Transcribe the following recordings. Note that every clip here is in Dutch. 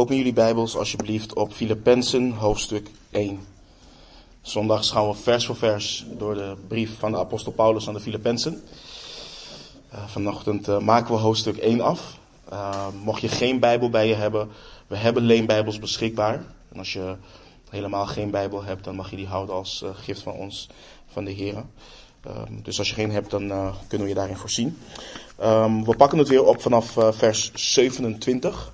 Open jullie Bijbels alsjeblieft op Filippenzen hoofdstuk 1. Zondags gaan we vers voor vers door de brief van de apostel Paulus aan de Filippenzen. Uh, vanochtend uh, maken we hoofdstuk 1 af. Uh, mocht je geen Bijbel bij je hebben, we hebben leenbijbels beschikbaar. En als je helemaal geen Bijbel hebt, dan mag je die houden als gift van ons, van de Heer. Um, dus als je geen hebt, dan kunnen we je daarin voorzien. Um, we pakken het weer op vanaf vers 27.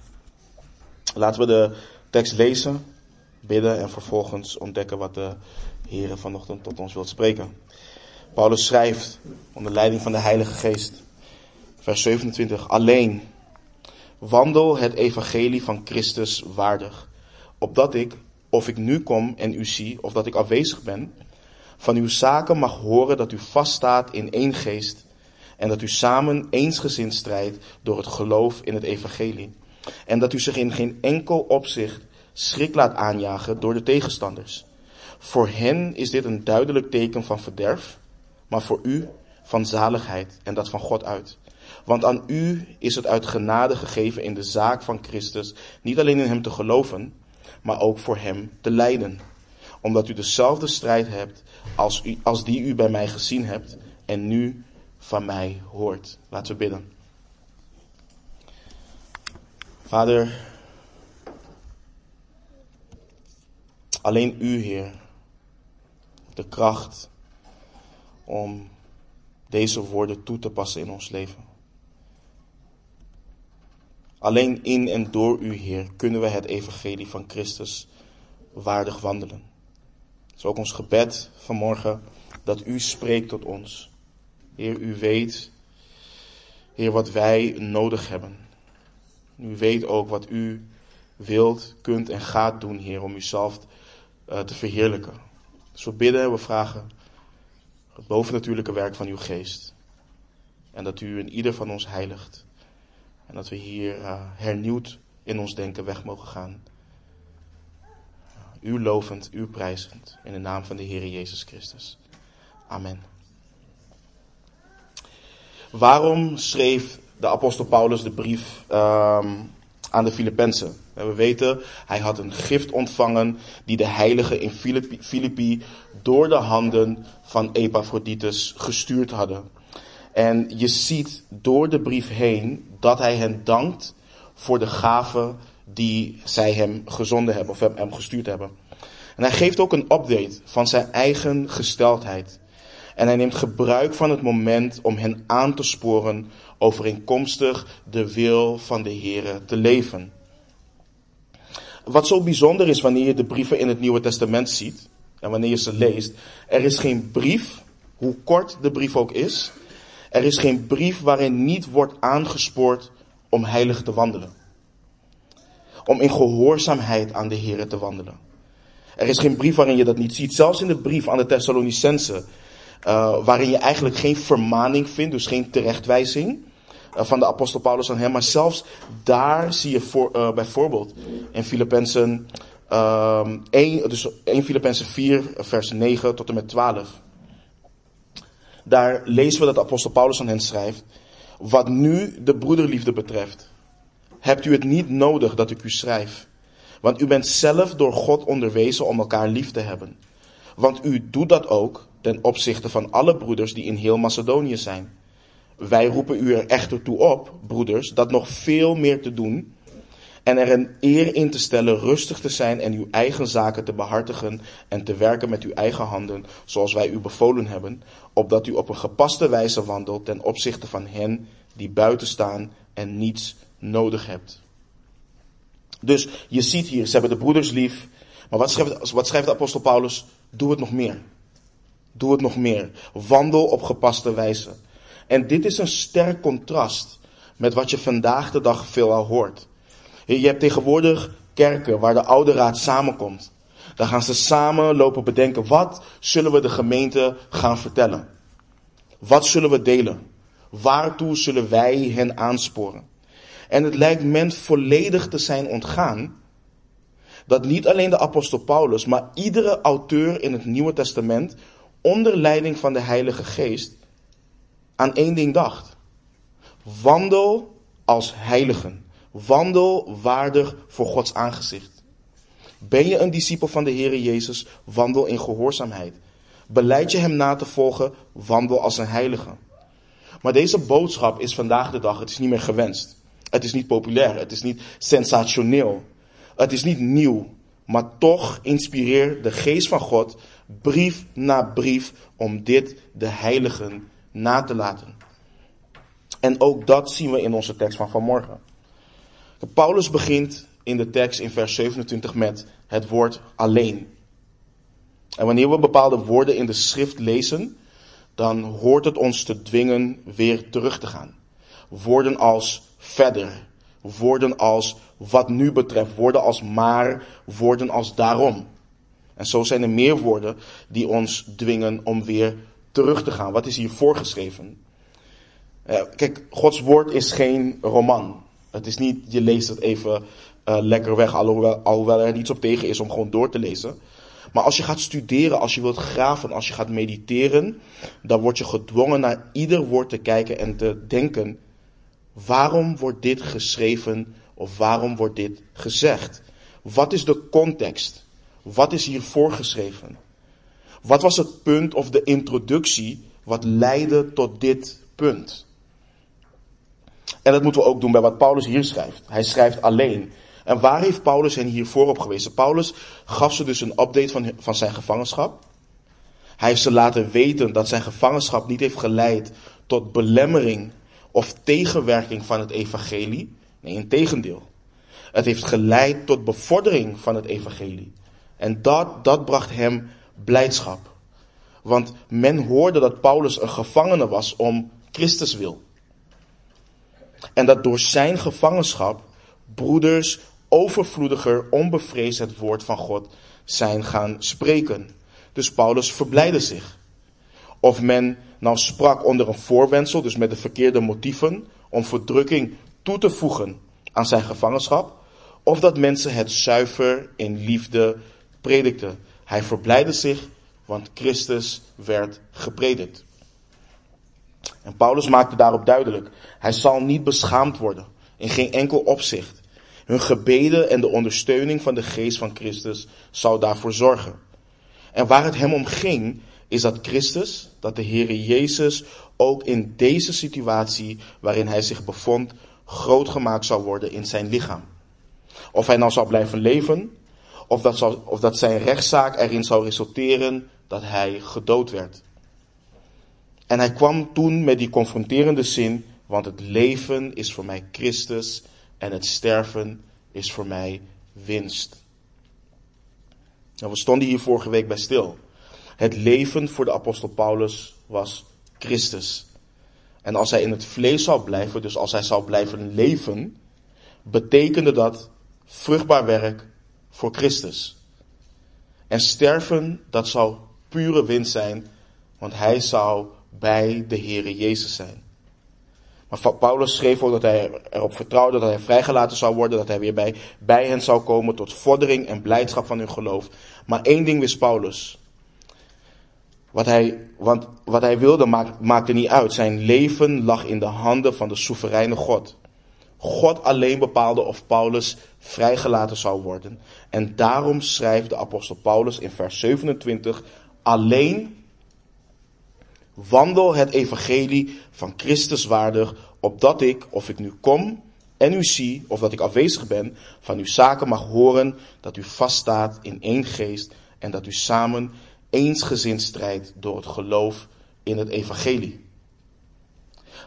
Laten we de tekst lezen, bidden en vervolgens ontdekken wat de Heer vanochtend tot ons wil spreken. Paulus schrijft onder leiding van de Heilige Geest, vers 27, alleen wandel het evangelie van Christus waardig, opdat ik, of ik nu kom en u zie, of dat ik afwezig ben, van uw zaken mag horen dat u vaststaat in één geest en dat u samen eensgezind strijdt door het geloof in het evangelie en dat u zich in geen enkel opzicht schrik laat aanjagen door de tegenstanders. Voor hen is dit een duidelijk teken van verderf, maar voor u van zaligheid en dat van God uit. Want aan u is het uit genade gegeven in de zaak van Christus niet alleen in hem te geloven, maar ook voor hem te lijden. Omdat u dezelfde strijd hebt als, u, als die u bij mij gezien hebt en nu van mij hoort. Laten we bidden. Vader, alleen U, Heer, de kracht om deze woorden toe te passen in ons leven. Alleen in en door U, Heer, kunnen we het evangelie van Christus waardig wandelen. Het is ook ons gebed vanmorgen dat U spreekt tot ons. Heer, U weet, Heer, wat wij nodig hebben. U weet ook wat u wilt, kunt en gaat doen, Heer, om uzelf uh, te verheerlijken. Dus we bidden en we vragen het bovennatuurlijke werk van uw geest. En dat u in ieder van ons heiligt. En dat we hier uh, hernieuwd in ons denken weg mogen gaan. U lovend, u prijzend. In de naam van de Heer Jezus Christus. Amen. Waarom schreef de apostel Paulus de brief um, aan de Filippenzen. We weten, hij had een gift ontvangen die de heiligen in Filippi, door de handen van Epaphroditus gestuurd hadden. En je ziet door de brief heen dat hij hen dankt voor de gaven die zij hem gezonden hebben of hem gestuurd hebben. En hij geeft ook een update van zijn eigen gesteldheid. En hij neemt gebruik van het moment om hen aan te sporen overeenkomstig de wil van de Heere te leven. Wat zo bijzonder is wanneer je de brieven in het Nieuwe Testament ziet en wanneer je ze leest, er is geen brief, hoe kort de brief ook is, er is geen brief waarin niet wordt aangespoord om heilig te wandelen. Om in gehoorzaamheid aan de Heere te wandelen. Er is geen brief waarin je dat niet ziet. Zelfs in de brief aan de Thessalonicense uh, waarin je eigenlijk geen vermaning vindt, dus geen terechtwijzing uh, van de apostel Paulus aan hem. Maar zelfs daar zie je voor, uh, bijvoorbeeld in Filippenzen 1, dus 1 Filippenzen 4, vers 9 tot en met 12. Daar lezen we dat de apostel Paulus aan hen schrijft. Wat nu de broederliefde betreft, hebt u het niet nodig dat ik u schrijf. Want u bent zelf door God onderwezen om elkaar lief te hebben. Want u doet dat ook ten opzichte van alle broeders die in heel Macedonië zijn. Wij roepen u er echter toe op, broeders, dat nog veel meer te doen en er een eer in te stellen rustig te zijn en uw eigen zaken te behartigen en te werken met uw eigen handen, zoals wij u bevolen hebben, opdat u op een gepaste wijze wandelt ten opzichte van hen die buiten staan en niets nodig hebt. Dus je ziet hier, ze hebben de broeders lief, maar wat schrijft, wat schrijft de apostel Paulus? Doe het nog meer. Doe het nog meer. Wandel op gepaste wijze. En dit is een sterk contrast met wat je vandaag de dag veelal hoort. Je hebt tegenwoordig kerken waar de oude raad samenkomt. Dan gaan ze samen lopen bedenken, wat zullen we de gemeente gaan vertellen? Wat zullen we delen? Waartoe zullen wij hen aansporen? En het lijkt men volledig te zijn ontgaan dat niet alleen de apostel Paulus, maar iedere auteur in het Nieuwe Testament onder leiding van de Heilige Geest aan één ding dacht. Wandel als heiligen. Wandel waardig voor Gods aangezicht. Ben je een discipel van de Heer Jezus? Wandel in gehoorzaamheid. Beleid je hem na te volgen? Wandel als een heilige. Maar deze boodschap is vandaag de dag, het is niet meer gewenst. Het is niet populair, het is niet sensationeel. Het is niet nieuw, maar toch inspireert de geest van God brief na brief om dit de heiligen na te laten. En ook dat zien we in onze tekst van vanmorgen. Paulus begint in de tekst in vers 27 met het woord alleen. En wanneer we bepaalde woorden in de schrift lezen, dan hoort het ons te dwingen weer terug te gaan. Woorden als verder, woorden als wat nu betreft, woorden als maar, woorden als daarom. En zo zijn er meer woorden die ons dwingen om weer terug te gaan. Wat is hier voorgeschreven? Uh, kijk, Gods woord is geen roman. Het is niet, je leest het even uh, lekker weg, alhoewel, alhoewel er niets op tegen is om gewoon door te lezen. Maar als je gaat studeren, als je wilt graven, als je gaat mediteren, dan word je gedwongen naar ieder woord te kijken en te denken, waarom wordt dit geschreven of waarom wordt dit gezegd? Wat is de context? Wat is hier voorgeschreven? Wat was het punt of de introductie wat leidde tot dit punt? En dat moeten we ook doen bij wat Paulus hier schrijft. Hij schrijft alleen. En waar heeft Paulus hen hiervoor op gewezen? Paulus gaf ze dus een update van, van zijn gevangenschap. Hij heeft ze laten weten dat zijn gevangenschap niet heeft geleid tot belemmering of tegenwerking van het evangelie. Nee, in tegendeel. Het heeft geleid tot bevordering van het evangelie. En dat, dat bracht hem blijdschap. Want men hoorde dat Paulus een gevangene was om Christus wil. En dat door zijn gevangenschap broeders overvloediger, onbevreesd het woord van God zijn gaan spreken. Dus Paulus verblijde zich. Of men nou sprak onder een voorwendsel, dus met de verkeerde motieven, om verdrukking toe te voegen aan zijn gevangenschap, of dat mensen het zuiver in liefde predikten. Hij verblijde zich, want Christus werd gepredikt. En Paulus maakte daarop duidelijk, hij zal niet beschaamd worden, in geen enkel opzicht. Hun gebeden en de ondersteuning van de geest van Christus zou daarvoor zorgen. En waar het hem om ging, is dat Christus, dat de Heere Jezus ook in deze situatie waarin hij zich bevond, groot gemaakt zou worden in zijn lichaam. Of hij nou zou blijven leven, of dat, of dat zijn rechtszaak erin zou resulteren dat hij gedood werd. En hij kwam toen met die confronterende zin, want het leven is voor mij Christus en het sterven is voor mij winst. Nou, we stonden hier vorige week bij stil. Het leven voor de apostel Paulus was Christus. En als hij in het vlees zou blijven, dus als hij zou blijven leven, betekende dat vruchtbaar werk voor Christus. En sterven, dat zou pure winst zijn, want hij zou bij de Heere Jezus zijn. Maar Paulus schreef ook dat hij erop vertrouwde dat hij vrijgelaten zou worden, dat hij weer bij, bij hen zou komen tot vordering en blijdschap van hun geloof. Maar één ding wist Paulus. Wat hij, want wat hij wilde maak, maakte niet uit. Zijn leven lag in de handen van de soevereine God. God alleen bepaalde of Paulus vrijgelaten zou worden. En daarom schrijft de apostel Paulus in vers 27 alleen Wandel het evangelie van Christus waardig, opdat ik, of ik nu kom en u zie, of dat ik afwezig ben, van uw zaken mag horen dat u vaststaat in één geest en dat u samen eensgezind strijdt door het geloof in het evangelie.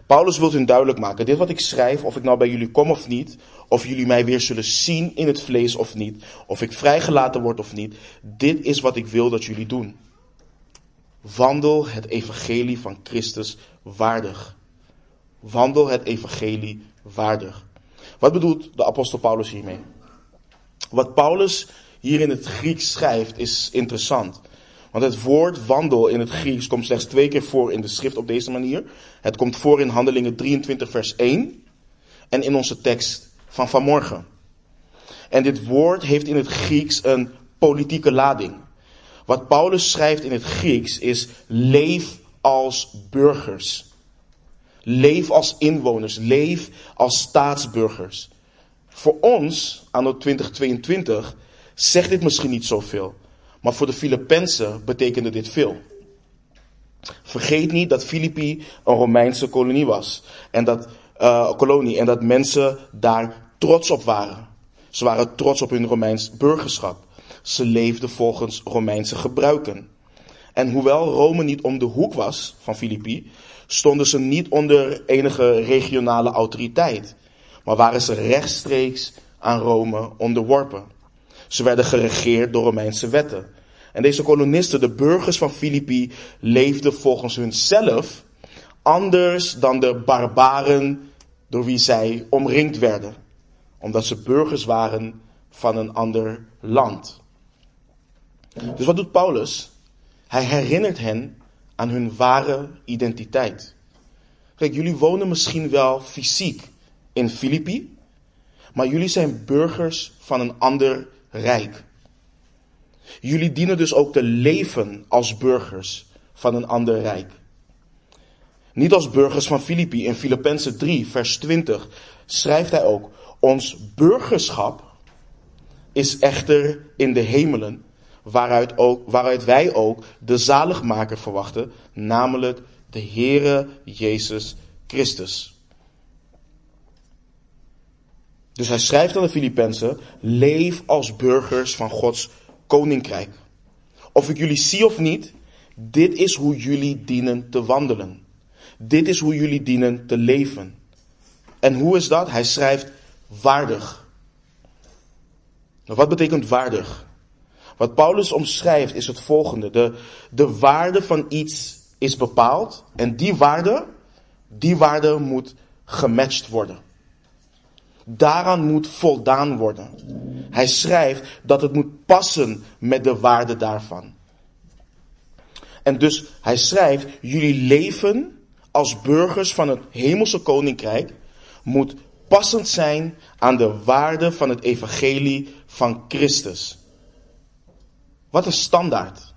Paulus wil hun duidelijk maken, dit wat ik schrijf, of ik nou bij jullie kom of niet, of jullie mij weer zullen zien in het vlees of niet, of ik vrijgelaten word of niet, dit is wat ik wil dat jullie doen. Wandel het evangelie van Christus waardig. Wandel het evangelie waardig. Wat bedoelt de apostel Paulus hiermee? Wat Paulus hier in het Grieks schrijft is interessant. Want het woord wandel in het Grieks komt slechts twee keer voor in de schrift op deze manier. Het komt voor in Handelingen 23 vers 1 en in onze tekst van vanmorgen. En dit woord heeft in het Grieks een politieke lading. Wat Paulus schrijft in het Grieks is leef als burgers. Leef als inwoners, leef als staatsburgers. Voor ons, anno 2022, zegt dit misschien niet zoveel. Maar voor de Filippenzen betekende dit veel. Vergeet niet dat Filippi een Romeinse kolonie was. En dat, uh, kolonie, en dat mensen daar trots op waren. Ze waren trots op hun Romeins burgerschap. Ze leefden volgens Romeinse gebruiken. En hoewel Rome niet om de hoek was van Filippi, stonden ze niet onder enige regionale autoriteit, maar waren ze rechtstreeks aan Rome onderworpen. Ze werden geregeerd door Romeinse wetten. En deze kolonisten, de burgers van Filippi, leefden volgens hunzelf anders dan de barbaren door wie zij omringd werden, omdat ze burgers waren van een ander land. Dus wat doet Paulus? Hij herinnert hen aan hun ware identiteit. Kijk, jullie wonen misschien wel fysiek in Filippi, maar jullie zijn burgers van een ander rijk. Jullie dienen dus ook te leven als burgers van een ander rijk. Niet als burgers van Filippi. In Filippenzen 3, vers 20 schrijft hij ook: Ons burgerschap is echter in de hemelen, waaruit, ook, waaruit wij ook de zaligmaker verwachten, namelijk de Heere Jezus Christus. Dus hij schrijft aan de Filippenzen, leef als burgers van Gods koninkrijk. Of ik jullie zie of niet, dit is hoe jullie dienen te wandelen. Dit is hoe jullie dienen te leven. En hoe is dat? Hij schrijft waardig. Wat betekent waardig? Wat Paulus omschrijft is het volgende. De, de waarde van iets is bepaald en die waarde, die waarde moet gematcht worden. Daaraan moet voldaan worden. Hij schrijft dat het moet passen met de waarde daarvan. En dus hij schrijft, jullie leven als burgers van het hemelse koninkrijk moet passend zijn aan de waarde van het evangelie van Christus. Wat een standaard.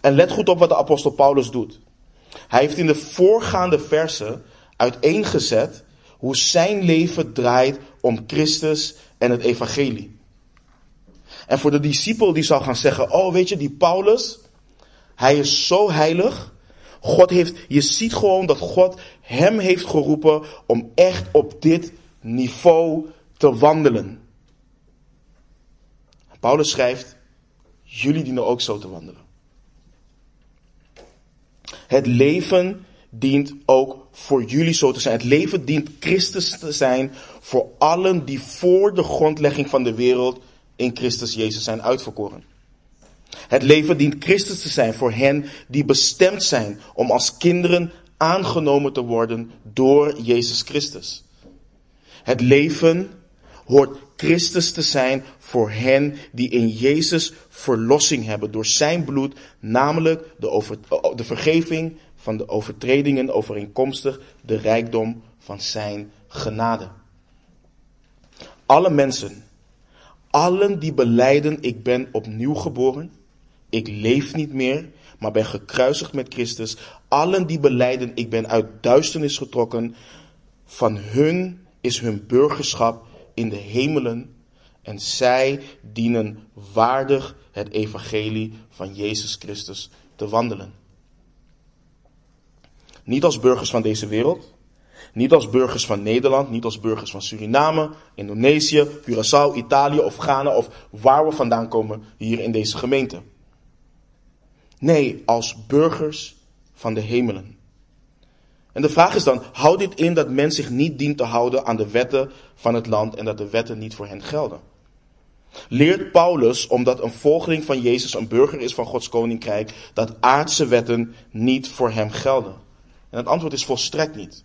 En let goed op wat de apostel Paulus doet. Hij heeft in de voorgaande versen uiteengezet hoe zijn leven draait om Christus en het evangelie. En voor de discipel die zou gaan zeggen, oh weet je, die Paulus, hij is zo heilig. God heeft, je ziet gewoon dat God hem heeft geroepen om echt op dit niveau te wandelen. Paulus schrijft, jullie dienen ook zo te wandelen. Het leven dient ook voor jullie zo te zijn. Het leven dient Christus te zijn voor allen die voor de grondlegging van de wereld in Christus Jezus zijn uitverkoren. Het leven dient Christus te zijn voor hen die bestemd zijn om als kinderen aangenomen te worden door Jezus Christus. Het leven hoort Christus te zijn voor hen die in Jezus verlossing hebben door zijn bloed, namelijk de, over, de vergeving van de overtredingen overeenkomstig de rijkdom van zijn genade. Alle mensen, allen die beleiden ik ben opnieuw geboren, ik leef niet meer, maar ben gekruisigd met Christus, allen die beleiden ik ben uit duisternis getrokken, van hun is hun burgerschap in de hemelen en zij dienen waardig het evangelie van Jezus Christus te wandelen. Niet als burgers van deze wereld, niet als burgers van Nederland, niet als burgers van Suriname, Indonesië, Curaçao, Italië of Ghana of waar we vandaan komen hier in deze gemeente. Nee, als burgers van de hemelen. En de vraag is dan, houdt dit in dat men zich niet dient te houden aan de wetten van het land en dat de wetten niet voor hen gelden? Leert Paulus, omdat een volgeling van Jezus een burger is van Gods koninkrijk, dat aardse wetten niet voor hem gelden? En het antwoord is volstrekt niet.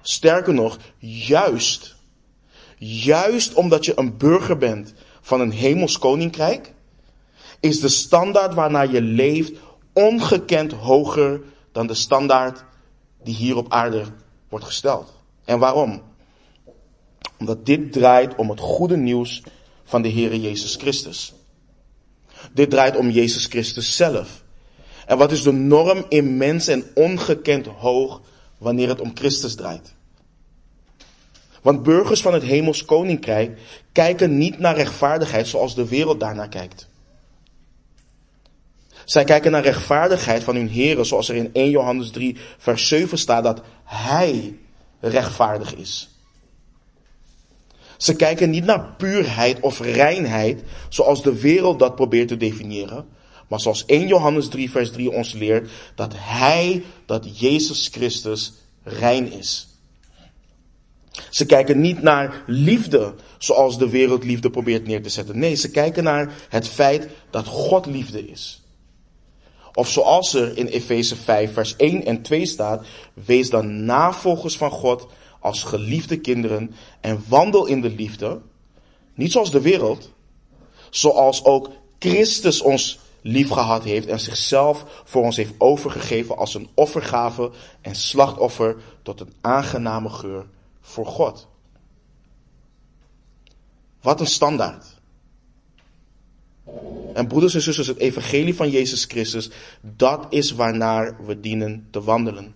Sterker nog, juist, juist omdat je een burger bent van een hemels koninkrijk, is de standaard waarnaar je leeft ongekend hoger dan de standaard die hier op aarde wordt gesteld. En waarom? Omdat dit draait om het goede nieuws van de Heere Jezus Christus. Dit draait om Jezus Christus zelf. En wat is de norm immens en ongekend hoog wanneer het om Christus draait? Want burgers van het hemels koninkrijk kijken niet naar rechtvaardigheid zoals de wereld daarnaar kijkt. Zij kijken naar rechtvaardigheid van hun heren zoals er in 1 Johannes 3 vers 7 staat dat hij rechtvaardig is. Ze kijken niet naar puurheid of reinheid zoals de wereld dat probeert te definiëren. Maar zoals 1 Johannes 3 vers 3 ons leert dat hij, dat Jezus Christus rein is. Ze kijken niet naar liefde zoals de wereld liefde probeert neer te zetten. Nee, ze kijken naar het feit dat God liefde is. Of zoals er in Efeze 5 vers 1 en 2 staat, wees dan navolgers van God als geliefde kinderen en wandel in de liefde. Niet zoals de wereld, zoals ook Christus ons lief gehad heeft en zichzelf voor ons heeft overgegeven als een offergave en slachtoffer tot een aangename geur voor God. Wat een standaard. En broeders en zusters, het evangelie van Jezus Christus, dat is waarnaar we dienen te wandelen.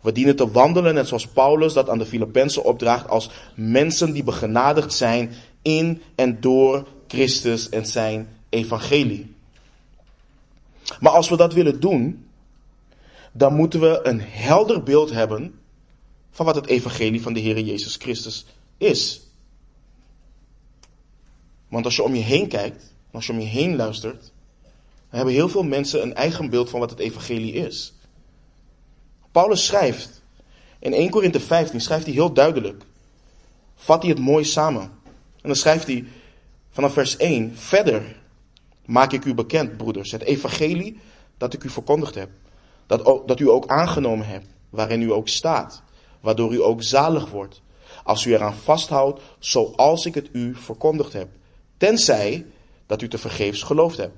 We dienen te wandelen, net zoals Paulus dat aan de Filippenzen opdraagt, als mensen die begenadigd zijn in en door Christus en zijn evangelie. Maar als we dat willen doen, dan moeten we een helder beeld hebben van wat het evangelie van de Heer Jezus Christus is. Want als je om je heen kijkt, als je om je heen luistert, dan hebben heel veel mensen een eigen beeld van wat het evangelie is. Paulus schrijft, in 1 Korinthe 15 schrijft hij heel duidelijk, vat hij het mooi samen. En dan schrijft hij vanaf vers 1, verder maak ik u bekend, broeders, het evangelie dat ik u verkondigd heb, dat, dat u ook aangenomen hebt, waarin u ook staat, waardoor u ook zalig wordt, als u eraan vasthoudt, zoals ik het u verkondigd heb, tenzij dat u te vergeefs geloofd hebt.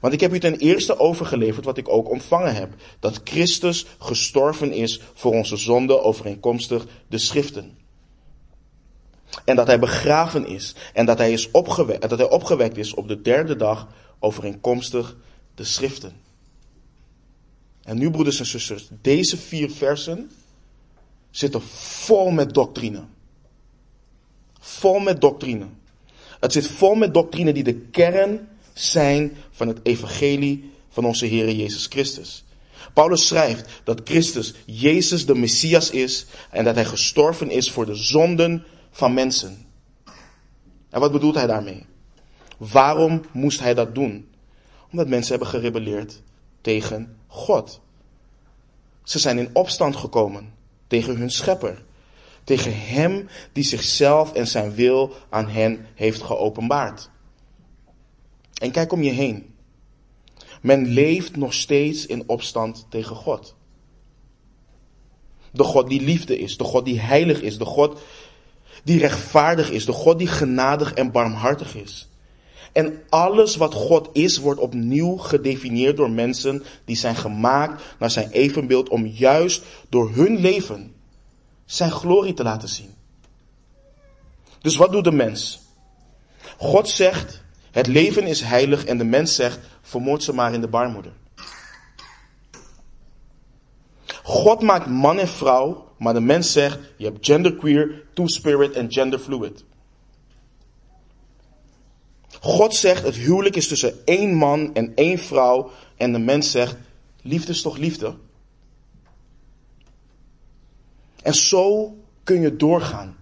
Want ik heb u ten eerste overgeleverd wat ik ook ontvangen heb. Dat Christus gestorven is voor onze zonde overeenkomstig de schriften. En dat hij begraven is. En dat hij, is opgewekt, dat hij opgewekt is op de derde dag overeenkomstig de schriften. En nu, broeders en zusters, deze vier versen zitten vol met doctrine. Vol met doctrine. Het zit vol met doctrine die de kern zijn van het evangelie van onze Heer Jezus Christus. Paulus schrijft dat Christus Jezus de Messias is en dat hij gestorven is voor de zonden van mensen. En wat bedoelt hij daarmee? Waarom moest hij dat doen? Omdat mensen hebben gerebelleerd tegen God. Ze zijn in opstand gekomen tegen hun schepper. Tegen hem die zichzelf en zijn wil aan hen heeft geopenbaard. En kijk om je heen. Men leeft nog steeds in opstand tegen God. De God die liefde is, de God die heilig is, de God die rechtvaardig is, de God die genadig en barmhartig is. En alles wat God is, wordt opnieuw gedefinieerd door mensen die zijn gemaakt naar zijn evenbeeld om juist door hun leven zijn glorie te laten zien. Dus wat doet de mens? God zegt, het leven is heilig en de mens zegt, vermoord ze maar in de baarmoeder. God maakt man en vrouw, maar de mens zegt, je hebt genderqueer, two-spirit en genderfluid. God zegt, het huwelijk is tussen één man en één vrouw en de mens zegt, liefde is toch liefde? En zo kun je doorgaan.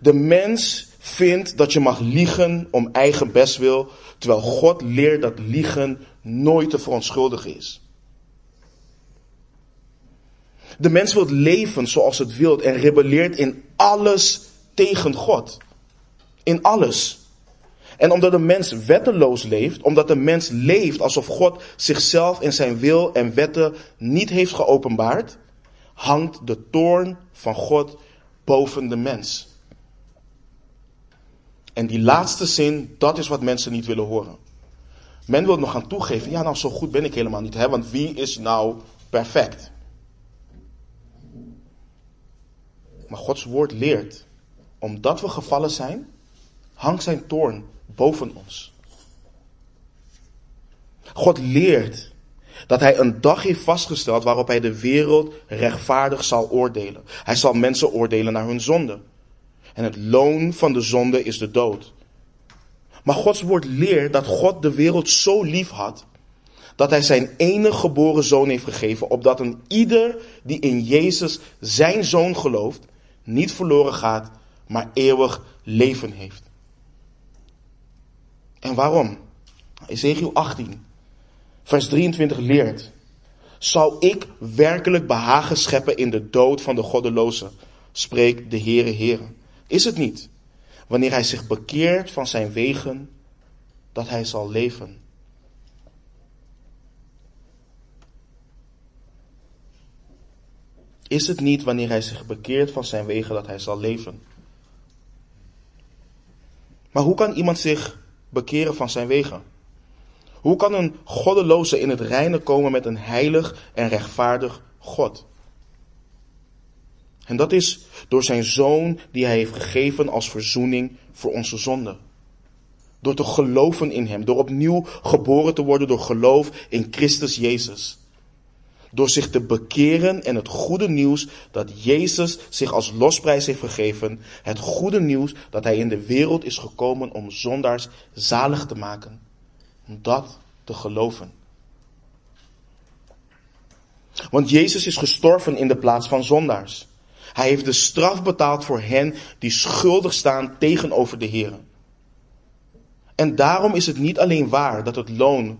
De mens vindt dat je mag liegen om eigen bestwil, terwijl God leert dat liegen nooit te verontschuldigen is. De mens wil leven zoals het wil en rebelleert in alles tegen God. In alles. En omdat de mens wetteloos leeft, omdat de mens leeft alsof God zichzelf in zijn wil en wetten niet heeft geopenbaard, hangt de toorn van God boven de mens. En die laatste zin, dat is wat mensen niet willen horen. Men wil nog gaan toegeven, ja nou zo goed ben ik helemaal niet, hè, want wie is nou perfect? Maar Gods woord leert, omdat we gevallen zijn, hangt zijn toorn boven ons. God leert Dat hij een dag heeft vastgesteld waarop hij de wereld rechtvaardig zal oordelen. Hij zal mensen oordelen naar hun zonde. En het loon van de zonde is de dood. Maar Gods woord leert dat God de wereld zo lief had dat hij zijn enige geboren zoon heeft gegeven, opdat een ieder die in Jezus zijn zoon gelooft, niet verloren gaat, maar eeuwig leven heeft. En waarom? Ezekiel 18, vers 23 leert, zal ik werkelijk behagen scheppen in de dood van de goddeloze, spreekt de Heere Heere. Is het niet, wanneer hij zich bekeert van zijn wegen, dat hij zal leven? Is het niet wanneer hij zich bekeert van zijn wegen dat hij zal leven? Maar hoe kan iemand zich bekeren van zijn wegen? Hoe kan een goddeloze in het reine komen met een heilig en rechtvaardig God? En dat is door zijn zoon die hij heeft gegeven als verzoening voor onze zonden. Door te geloven in hem, door opnieuw geboren te worden door geloof in Christus Jezus. Door zich te bekeren en het goede nieuws dat Jezus zich als losprijs heeft gegeven. Het goede nieuws dat hij in de wereld is gekomen om zondaars zalig te maken. Om dat te geloven. Want Jezus is gestorven in de plaats van zondaars. Hij heeft de straf betaald voor hen die schuldig staan tegenover de Heer. En daarom is het niet alleen waar dat het loon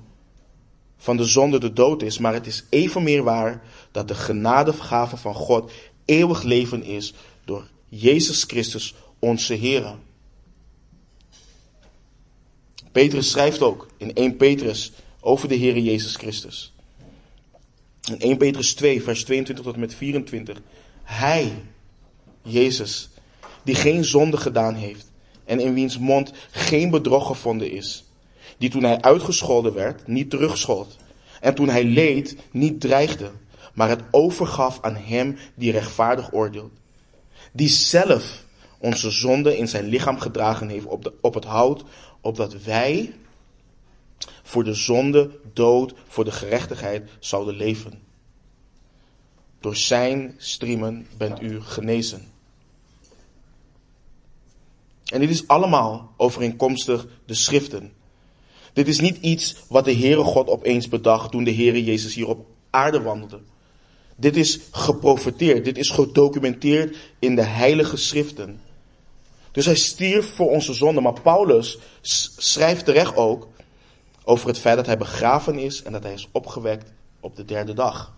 van de zonde de dood is, maar het is evenmeer waar dat de genadevergave van God eeuwig leven is door Jezus Christus onze Heer. Petrus schrijft ook in 1 Petrus over de Heer Jezus Christus. In 1 Petrus 2, vers 22 tot met 24. Hij, Jezus, die geen zonde gedaan heeft en in wiens mond geen bedrog gevonden is, die toen hij uitgescholden werd niet terugschold en toen hij leed niet dreigde, maar het overgaf aan hem die rechtvaardig oordeelt, die zelf onze zonde in zijn lichaam gedragen heeft op, de, op het hout, opdat wij voor de zonde, dood, voor de gerechtigheid zouden leven. Door zijn striemen bent u genezen. En dit is allemaal overeenkomstig de schriften. Dit is niet iets wat de Heere God opeens bedacht toen de Heere Jezus hier op aarde wandelde. Dit is geprofeteerd, dit is gedocumenteerd in de heilige schriften. Dus hij stierf voor onze zonde, maar Paulus schrijft terecht ook over het feit dat hij begraven is en dat hij is opgewekt op de derde dag.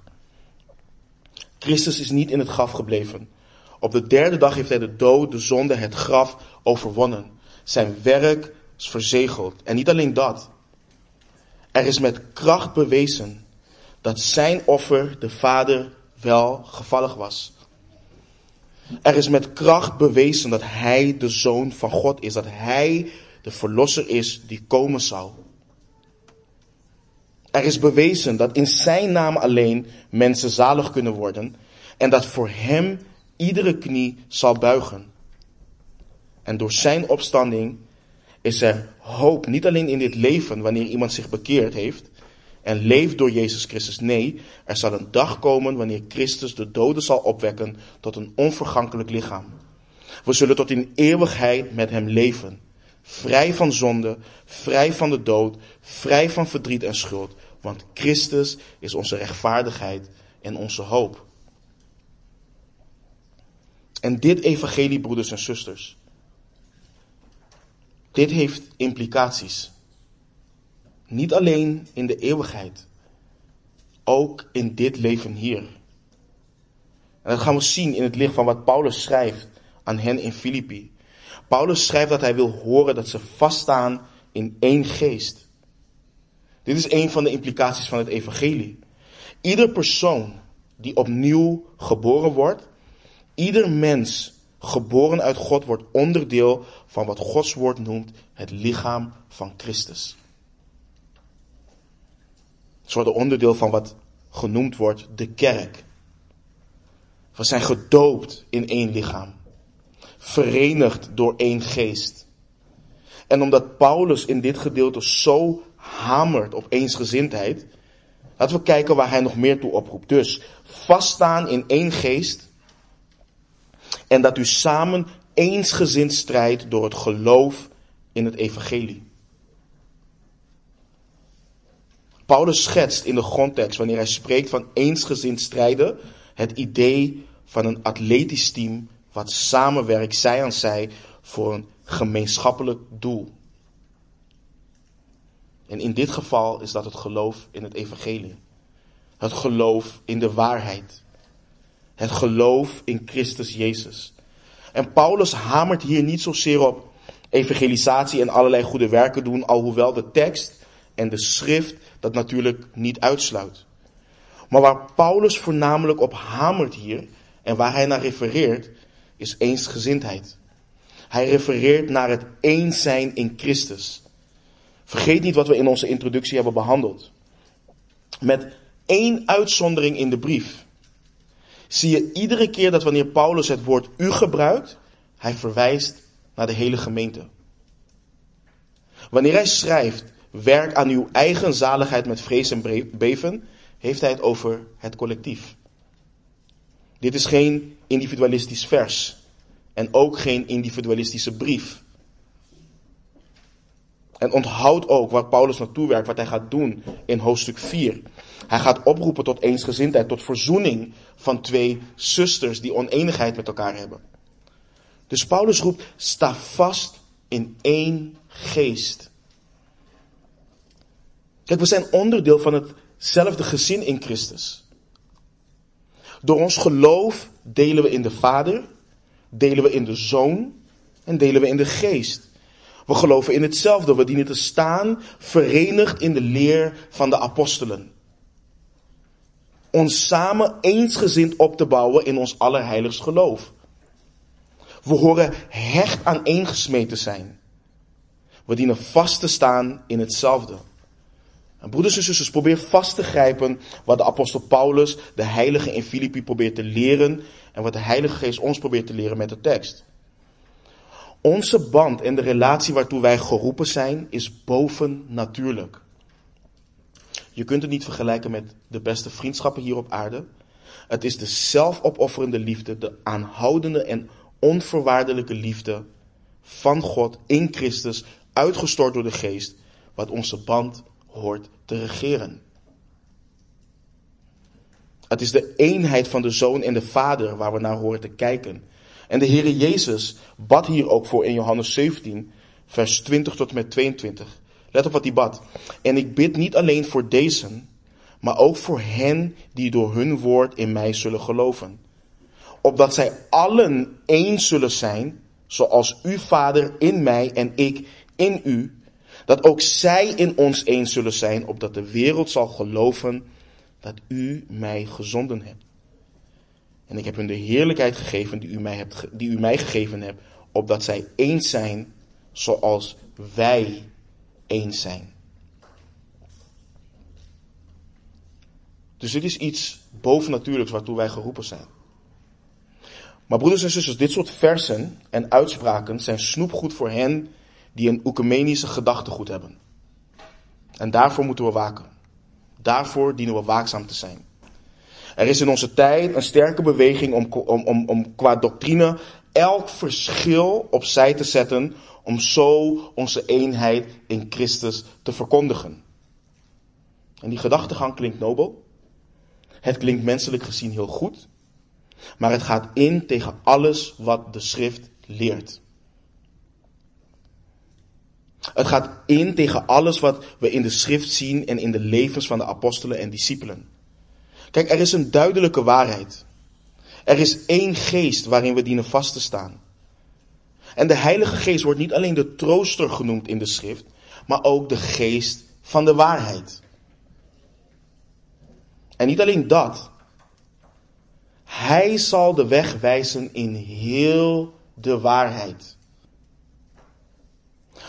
Christus is niet in het graf gebleven. Op de derde dag heeft hij de dood, de zonde, het graf overwonnen. Zijn werk is verzegeld. En niet alleen dat. Er is met kracht bewezen dat zijn offer de Vader wel gevallig was. Er is met kracht bewezen dat hij de zoon van God is. Dat hij de verlosser is die komen zal. Er is bewezen dat in zijn naam alleen mensen zalig kunnen worden en dat voor hem iedere knie zal buigen. En door zijn opstanding is er hoop, niet alleen in dit leven wanneer iemand zich bekeerd heeft en leeft door Jezus Christus. Nee, er zal een dag komen wanneer Christus de doden zal opwekken tot een onvergankelijk lichaam. We zullen tot in eeuwigheid met hem leven. Vrij van zonde, vrij van de dood, vrij van verdriet en schuld. Want Christus is onze rechtvaardigheid en onze hoop. En dit evangelie, broeders en zusters, dit heeft implicaties. Niet alleen in de eeuwigheid, ook in dit leven hier. En dat gaan we zien in het licht van wat Paulus schrijft aan hen in Filippi. Paulus schrijft dat hij wil horen dat ze vaststaan in één geest. Dit is een van de implicaties van het evangelie. Ieder persoon die opnieuw geboren wordt, ieder mens geboren uit God, wordt onderdeel van wat Gods woord noemt het lichaam van Christus. Ze worden onderdeel van wat genoemd wordt de kerk. We zijn gedoopt in één lichaam. Verenigd door één geest. En omdat Paulus in dit gedeelte zo hamert op eensgezindheid, Laten we kijken waar hij nog meer toe oproept. Dus vaststaan in één geest en dat u samen eensgezind strijdt door het geloof in het evangelie. Paulus schetst in de grondtekst, wanneer hij spreekt van eensgezind strijden, het idee van een atletisch team wat samenwerkt, zij aan zij, voor een gemeenschappelijk doel. En in dit geval is dat het geloof in het evangelie. Het geloof in de waarheid. Het geloof in Christus Jezus. En Paulus hamert hier niet zozeer op evangelisatie en allerlei goede werken doen, alhoewel de tekst en de schrift dat natuurlijk niet uitsluit. Maar waar Paulus voornamelijk op hamert hier en waar hij naar refereert, is eensgezindheid. Hij refereert naar het eens zijn in Christus. Vergeet niet wat we in onze introductie hebben behandeld. Met één uitzondering in de brief zie je iedere keer dat wanneer Paulus het woord u gebruikt, hij verwijst naar de hele gemeente. Wanneer hij schrijft, werk aan uw eigen zaligheid met vrees en beven, heeft hij het over het collectief. Dit is geen individualistisch vers en ook geen individualistische brief. En onthoud ook waar Paulus naartoe werkt, wat hij gaat doen in hoofdstuk 4. Hij gaat oproepen tot eensgezindheid, tot verzoening van twee zusters die oneenigheid met elkaar hebben. Dus Paulus roept, sta vast in één geest. Kijk, we zijn onderdeel van hetzelfde gezin in Christus. Door ons geloof delen we in de Vader, delen we in de Zoon en delen we in de Geest. We geloven in hetzelfde. We dienen te staan verenigd in de leer van de apostelen. Ons samen eensgezind op te bouwen in ons allerheiligst geloof. We horen hecht aan te zijn. We dienen vast te staan in hetzelfde. En broeders en zusters, probeer vast te grijpen wat de apostel Paulus, de heilige in Filippi, probeert te leren en wat de Heilige Geest ons probeert te leren met de tekst. Onze band en de relatie waartoe wij geroepen zijn, is bovennatuurlijk. Je kunt het niet vergelijken met de beste vriendschappen hier op aarde. Het is de zelfopofferende liefde, de aanhoudende en onvoorwaardelijke liefde van God in Christus, uitgestort door de geest, wat onze band hoort te regeren. Het is de eenheid van de Zoon en de Vader waar we naar horen te kijken. En de Heere Jezus bad hier ook voor in Johannes 17, vers 20 tot en met 22. Let op wat hij bad. En ik bid niet alleen voor deze, maar ook voor hen die door hun woord in mij zullen geloven. Opdat zij allen één zullen zijn, zoals uw Vader in mij en ik in u. Dat ook zij in ons één zullen zijn, opdat de wereld zal geloven dat u mij gezonden hebt. En ik heb hun de heerlijkheid gegeven die u mij, hebt, die u mij gegeven hebt, opdat zij eens zijn zoals wij eens zijn. Dus dit is iets bovennatuurlijks waartoe wij geroepen zijn. Maar broeders en zusters, dit soort versen en uitspraken zijn snoepgoed voor hen die een oecumenische gedachtegoed hebben. En daarvoor moeten we waken. Daarvoor dienen we waakzaam te zijn. Er is in onze tijd een sterke beweging om, om, om, om qua doctrine elk verschil opzij te zetten om zo onze eenheid in Christus te verkondigen. En die gedachtegang klinkt nobel. Het klinkt menselijk gezien heel goed. Maar het gaat in tegen alles wat de schrift leert. Het gaat in tegen alles wat we in de schrift zien en in de levens van de apostelen en discipelen. Kijk, er is een duidelijke waarheid. Er is één geest waarin we dienen vast te staan. En de Heilige Geest wordt niet alleen de trooster genoemd in de schrift, maar ook de geest van de waarheid. En niet alleen dat. Hij zal de weg wijzen in heel de waarheid.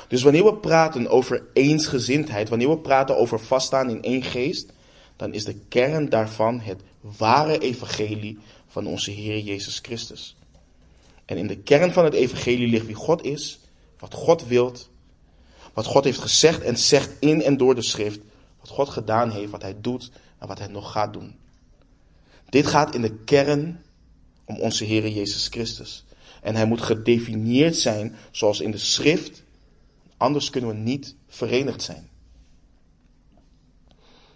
Dus wanneer we praten over eensgezindheid, wanneer we praten over vaststaan in één geest, dan is de kern daarvan het ware evangelie van onze Heer Jezus Christus. En in de kern van het evangelie ligt wie God is, wat God wilt, wat God heeft gezegd en zegt in en door de schrift, wat God gedaan heeft, wat hij doet en wat hij nog gaat doen. Dit gaat in de kern om onze Heer Jezus Christus. En hij moet gedefinieerd zijn zoals in de schrift, anders kunnen we niet verenigd zijn.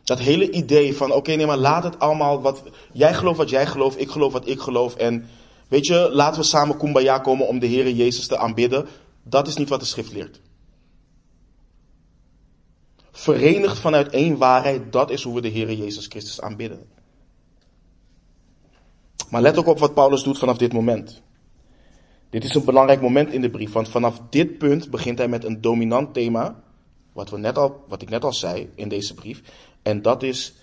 Dat hele idee van, oké, nee, maar laat het allemaal wat, jij gelooft wat jij gelooft, ik geloof wat ik geloof en weet je, laten we samen kumbaya komen om de Heer Jezus te aanbidden. Dat is niet wat de schrift leert. Verenigd vanuit één waarheid, dat is hoe we de Heer Jezus Christus aanbidden. Maar let ook op wat Paulus doet vanaf dit moment. Dit is een belangrijk moment in de brief, want vanaf dit punt begint hij met een dominant thema, wat, we net al, wat ik net al zei in deze brief, en dat is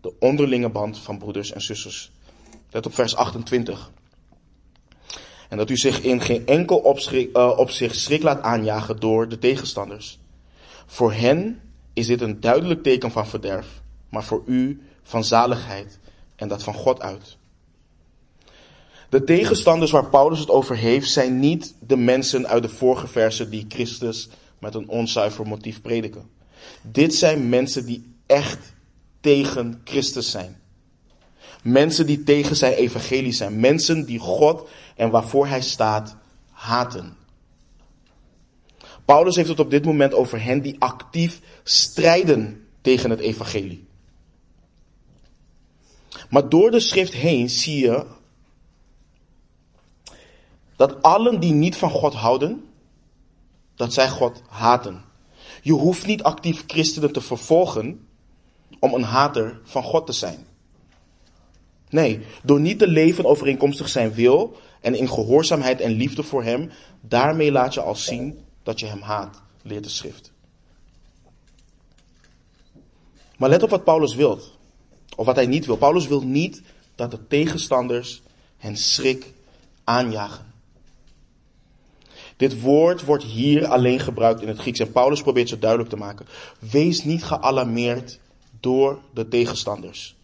de onderlinge band van broeders en zusters. Let op vers 28. En dat u zich in geen enkel opschrik, uh, opzicht schrik laat aanjagen door de tegenstanders. Voor hen is dit een duidelijk teken van verderf, maar voor u van zaligheid en dat van God uit. De tegenstanders waar Paulus het over heeft, zijn niet de mensen uit de vorige versen die Christus met een onzuiver motief prediken. Dit zijn mensen die echt tegen Christus zijn. Mensen die tegen zijn evangelie zijn. Mensen die God en waarvoor hij staat haten. Paulus heeft het op dit moment over hen die actief strijden tegen het evangelie. Maar door de schrift heen zie je dat allen die niet van God houden, dat zij God haten. Je hoeft niet actief christenen te vervolgen om een hater van God te zijn. Nee, door niet te leven overeenkomstig zijn wil en in gehoorzaamheid en liefde voor hem, daarmee laat je al zien dat je hem haat, leert de schrift. Maar let op wat Paulus wil, of wat hij niet wil. Paulus wil niet dat de tegenstanders hen schrik aanjagen. Dit woord wordt hier alleen gebruikt in het Grieks en Paulus probeert zo duidelijk te maken. Wees niet gealarmeerd door de tegenstanders.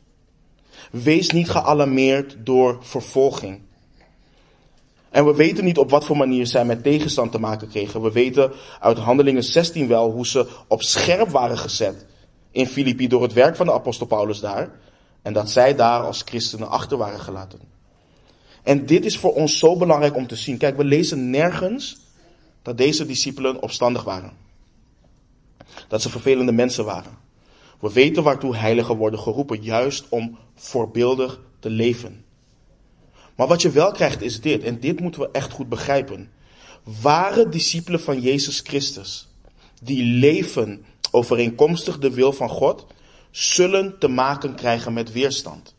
Wees niet gealarmeerd door vervolging. En we weten niet op wat voor manier zij met tegenstand te maken kregen. We weten uit Handelingen 16 wel hoe ze op scherp waren gezet in Filippi door het werk van de apostel Paulus daar. En dat zij daar als christenen achter waren gelaten. En dit is voor ons zo belangrijk om te zien. Kijk, we lezen nergens dat deze discipelen opstandig waren. Dat ze vervelende mensen waren. We weten waartoe heiligen worden geroepen, juist om voorbeeldig te leven. Maar wat je wel krijgt is dit, en dit moeten we echt goed begrijpen. Ware discipelen van Jezus Christus, die leven overeenkomstig de wil van God, zullen te maken krijgen met weerstand.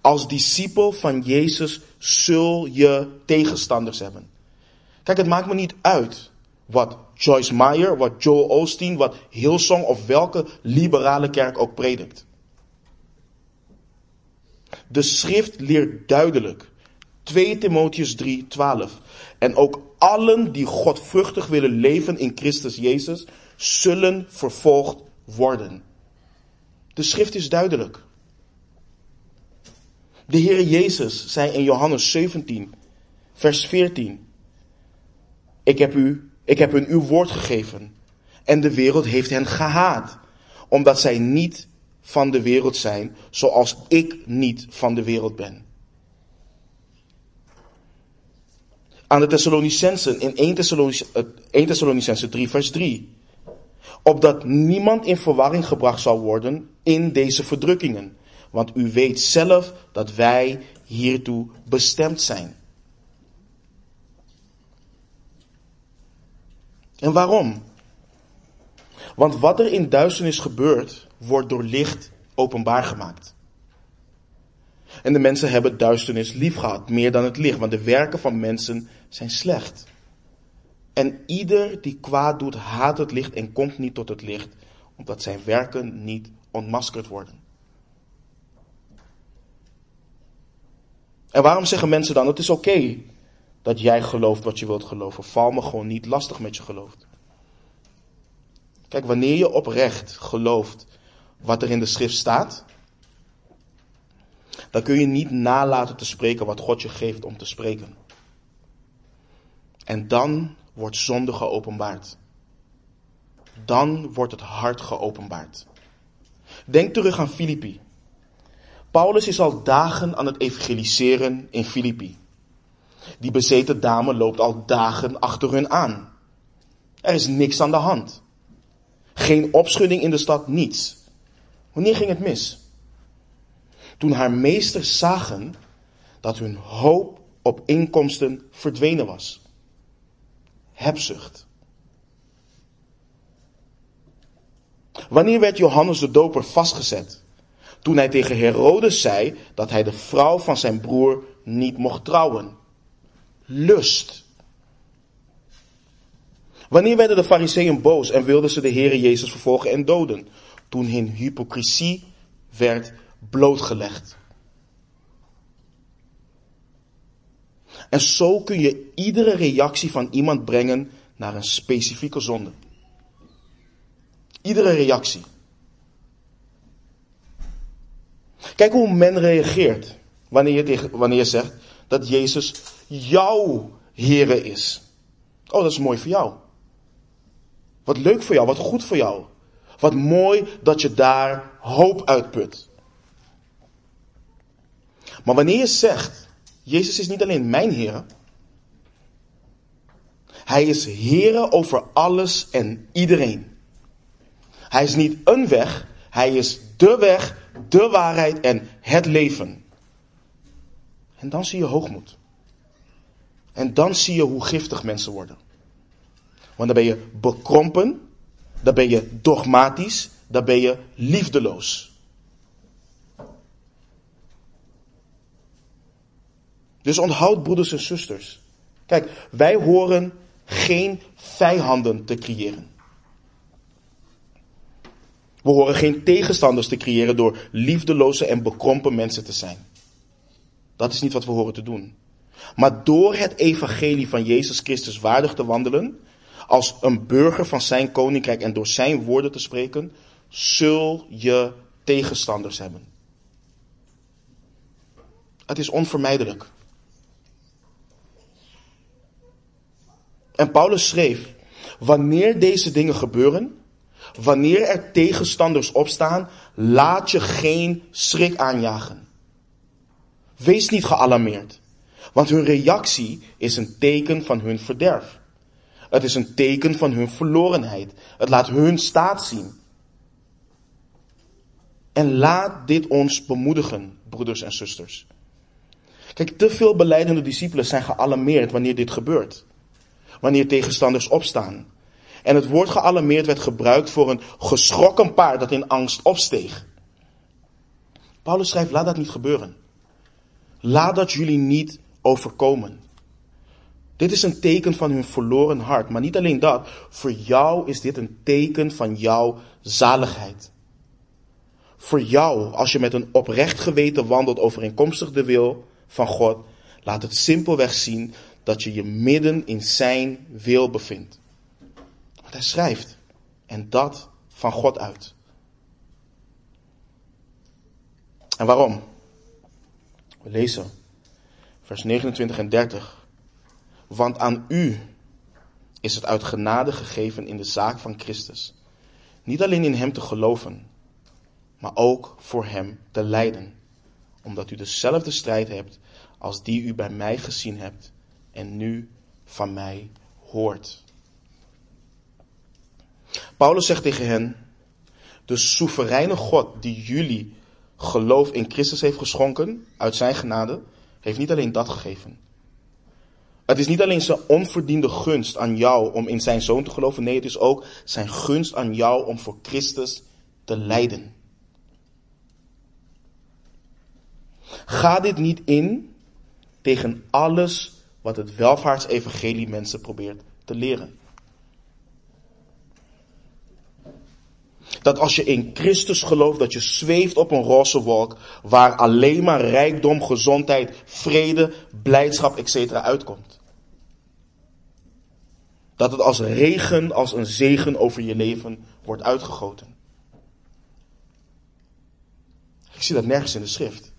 Als discipel van Jezus zul je tegenstanders hebben. Kijk, het maakt me niet uit wat Joyce Meyer, wat Joel Osteen, wat Hillsong of welke liberale kerk ook predikt. De schrift leert duidelijk. 2 Timotheus 3, 12. En ook allen die godvruchtig willen leven in Christus Jezus, zullen vervolgd worden. De schrift is duidelijk. De Heer Jezus zei in Johannes 17, vers 14. Ik heb u, ik heb hun uw woord gegeven. En de wereld heeft hen gehaat. Omdat zij niet van de wereld zijn, zoals ik niet van de wereld ben. Aan de Thessalonicensen in 1 Thessalonicensen 3 vers 3. Opdat niemand in verwarring gebracht zal worden in deze verdrukkingen. Want u weet zelf dat wij hiertoe bestemd zijn. En waarom? Want wat er in duisternis gebeurt, wordt door licht openbaar gemaakt. En de mensen hebben duisternis lief gehad, meer dan het licht, want de werken van mensen zijn slecht. En ieder die kwaad doet, haat het licht en komt niet tot het licht, omdat zijn werken niet ontmaskerd worden. En waarom zeggen mensen dan, het is oké dat jij gelooft wat je wilt geloven. Val me gewoon niet lastig met je geloof. Kijk, wanneer je oprecht gelooft wat er in de schrift staat, dan kun je niet nalaten te spreken wat God je geeft om te spreken. En dan wordt zonde geopenbaard. Dan wordt het hart geopenbaard. Denk terug aan Filippi. Paulus is al dagen aan het evangeliseren in Filippi. Die bezeten dame loopt al dagen achter hun aan. Er is niks aan de hand. Geen opschudding in de stad, niets. Wanneer ging het mis? Toen haar meesters zagen dat hun hoop op inkomsten verdwenen was. Hebzucht. Wanneer werd Johannes de Doper vastgezet? Toen hij tegen Herodes zei dat hij de vrouw van zijn broer niet mocht trouwen. Lust. Wanneer werden de fariseeën boos en wilden ze de Heere Jezus vervolgen en doden? Toen hun hypocrisie werd blootgelegd. En zo kun je iedere reactie van iemand brengen naar een specifieke zonde. Iedere reactie. Kijk hoe men reageert wanneer je, wanneer je zegt dat Jezus jouw Here is. Oh, dat is mooi voor jou. Wat leuk voor jou, wat goed voor jou. Wat mooi dat je daar hoop uitput. Maar wanneer je zegt, Jezus is niet alleen mijn Heer. Hij is Heer over alles en iedereen. Hij is niet een weg, hij is de weg, de waarheid en het leven. En dan zie je hoogmoed. En dan zie je hoe giftig mensen worden. Want dan ben je bekrompen, dan ben je dogmatisch, dan ben je liefdeloos. Dus onthoud broeders en zusters. Kijk, wij horen geen vijanden te creëren. We horen geen tegenstanders te creëren door liefdeloze en bekrompen mensen te zijn. Dat is niet wat we horen te doen. Maar door het evangelie van Jezus Christus waardig te wandelen, als een burger van zijn koninkrijk en door zijn woorden te spreken, zul je tegenstanders hebben. Het is onvermijdelijk. En Paulus schreef, wanneer deze dingen gebeuren, wanneer er tegenstanders opstaan, laat je geen schrik aanjagen. Wees niet gealarmeerd, want hun reactie is een teken van hun verderf. Het is een teken van hun verlorenheid. Het laat hun staat zien. En laat dit ons bemoedigen, broeders en zusters. Kijk, te veel beleidende discipelen zijn gealarmeerd wanneer dit gebeurt. Wanneer tegenstanders opstaan. En het woord gealarmeerd werd gebruikt voor een geschrokken paard dat in angst opsteeg. Paulus schrijft, laat dat niet gebeuren. Laat dat jullie niet overkomen. Dit is een teken van hun verloren hart. Maar niet alleen dat. Voor jou is dit een teken van jouw zaligheid. Voor jou, als je met een oprecht geweten wandelt overeenkomstig de wil van God, laat het simpelweg zien dat je je midden in zijn wil bevindt. Want hij schrijft. En dat van God uit. En waarom? We lezen vers 29 en 30. Want aan u is het uit genade gegeven in de zaak van Christus. Niet alleen in Hem te geloven, maar ook voor Hem te lijden. Omdat u dezelfde strijd hebt als die u bij mij gezien hebt en nu van mij hoort. Paulus zegt tegen hen, de soevereine God die jullie geloof in Christus heeft geschonken, uit zijn genade, heeft niet alleen dat gegeven. Het is niet alleen zijn onverdiende gunst aan jou om in zijn zoon te geloven. Nee, het is ook zijn gunst aan jou om voor Christus te lijden. Ga dit niet in tegen alles wat het welvaartsevangelie mensen probeert te leren. Dat als je in Christus gelooft, dat je zweeft op een roze wolk waar alleen maar rijkdom, gezondheid, vrede, blijdschap, etc. uitkomt. Dat het als regen, als een zegen over je leven wordt uitgegoten. Ik zie dat nergens in de schrift.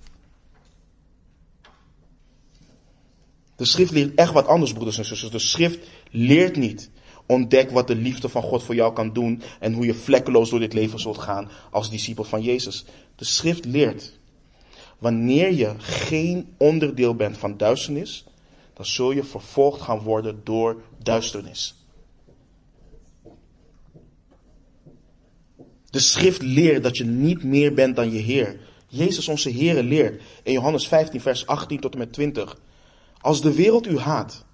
De schrift leert echt wat anders, broeders en zusters. De schrift leert niet Ontdek wat de liefde van God voor jou kan doen en hoe je vlekkeloos door dit leven zult gaan als discipel van Jezus. De schrift leert, wanneer je geen onderdeel bent van duisternis, dan zul je vervolgd gaan worden door duisternis. De schrift leert dat je niet meer bent dan je Heer. Jezus onze Heer leert in Johannes 15 vers 18 tot en met 20. Als de wereld u haat,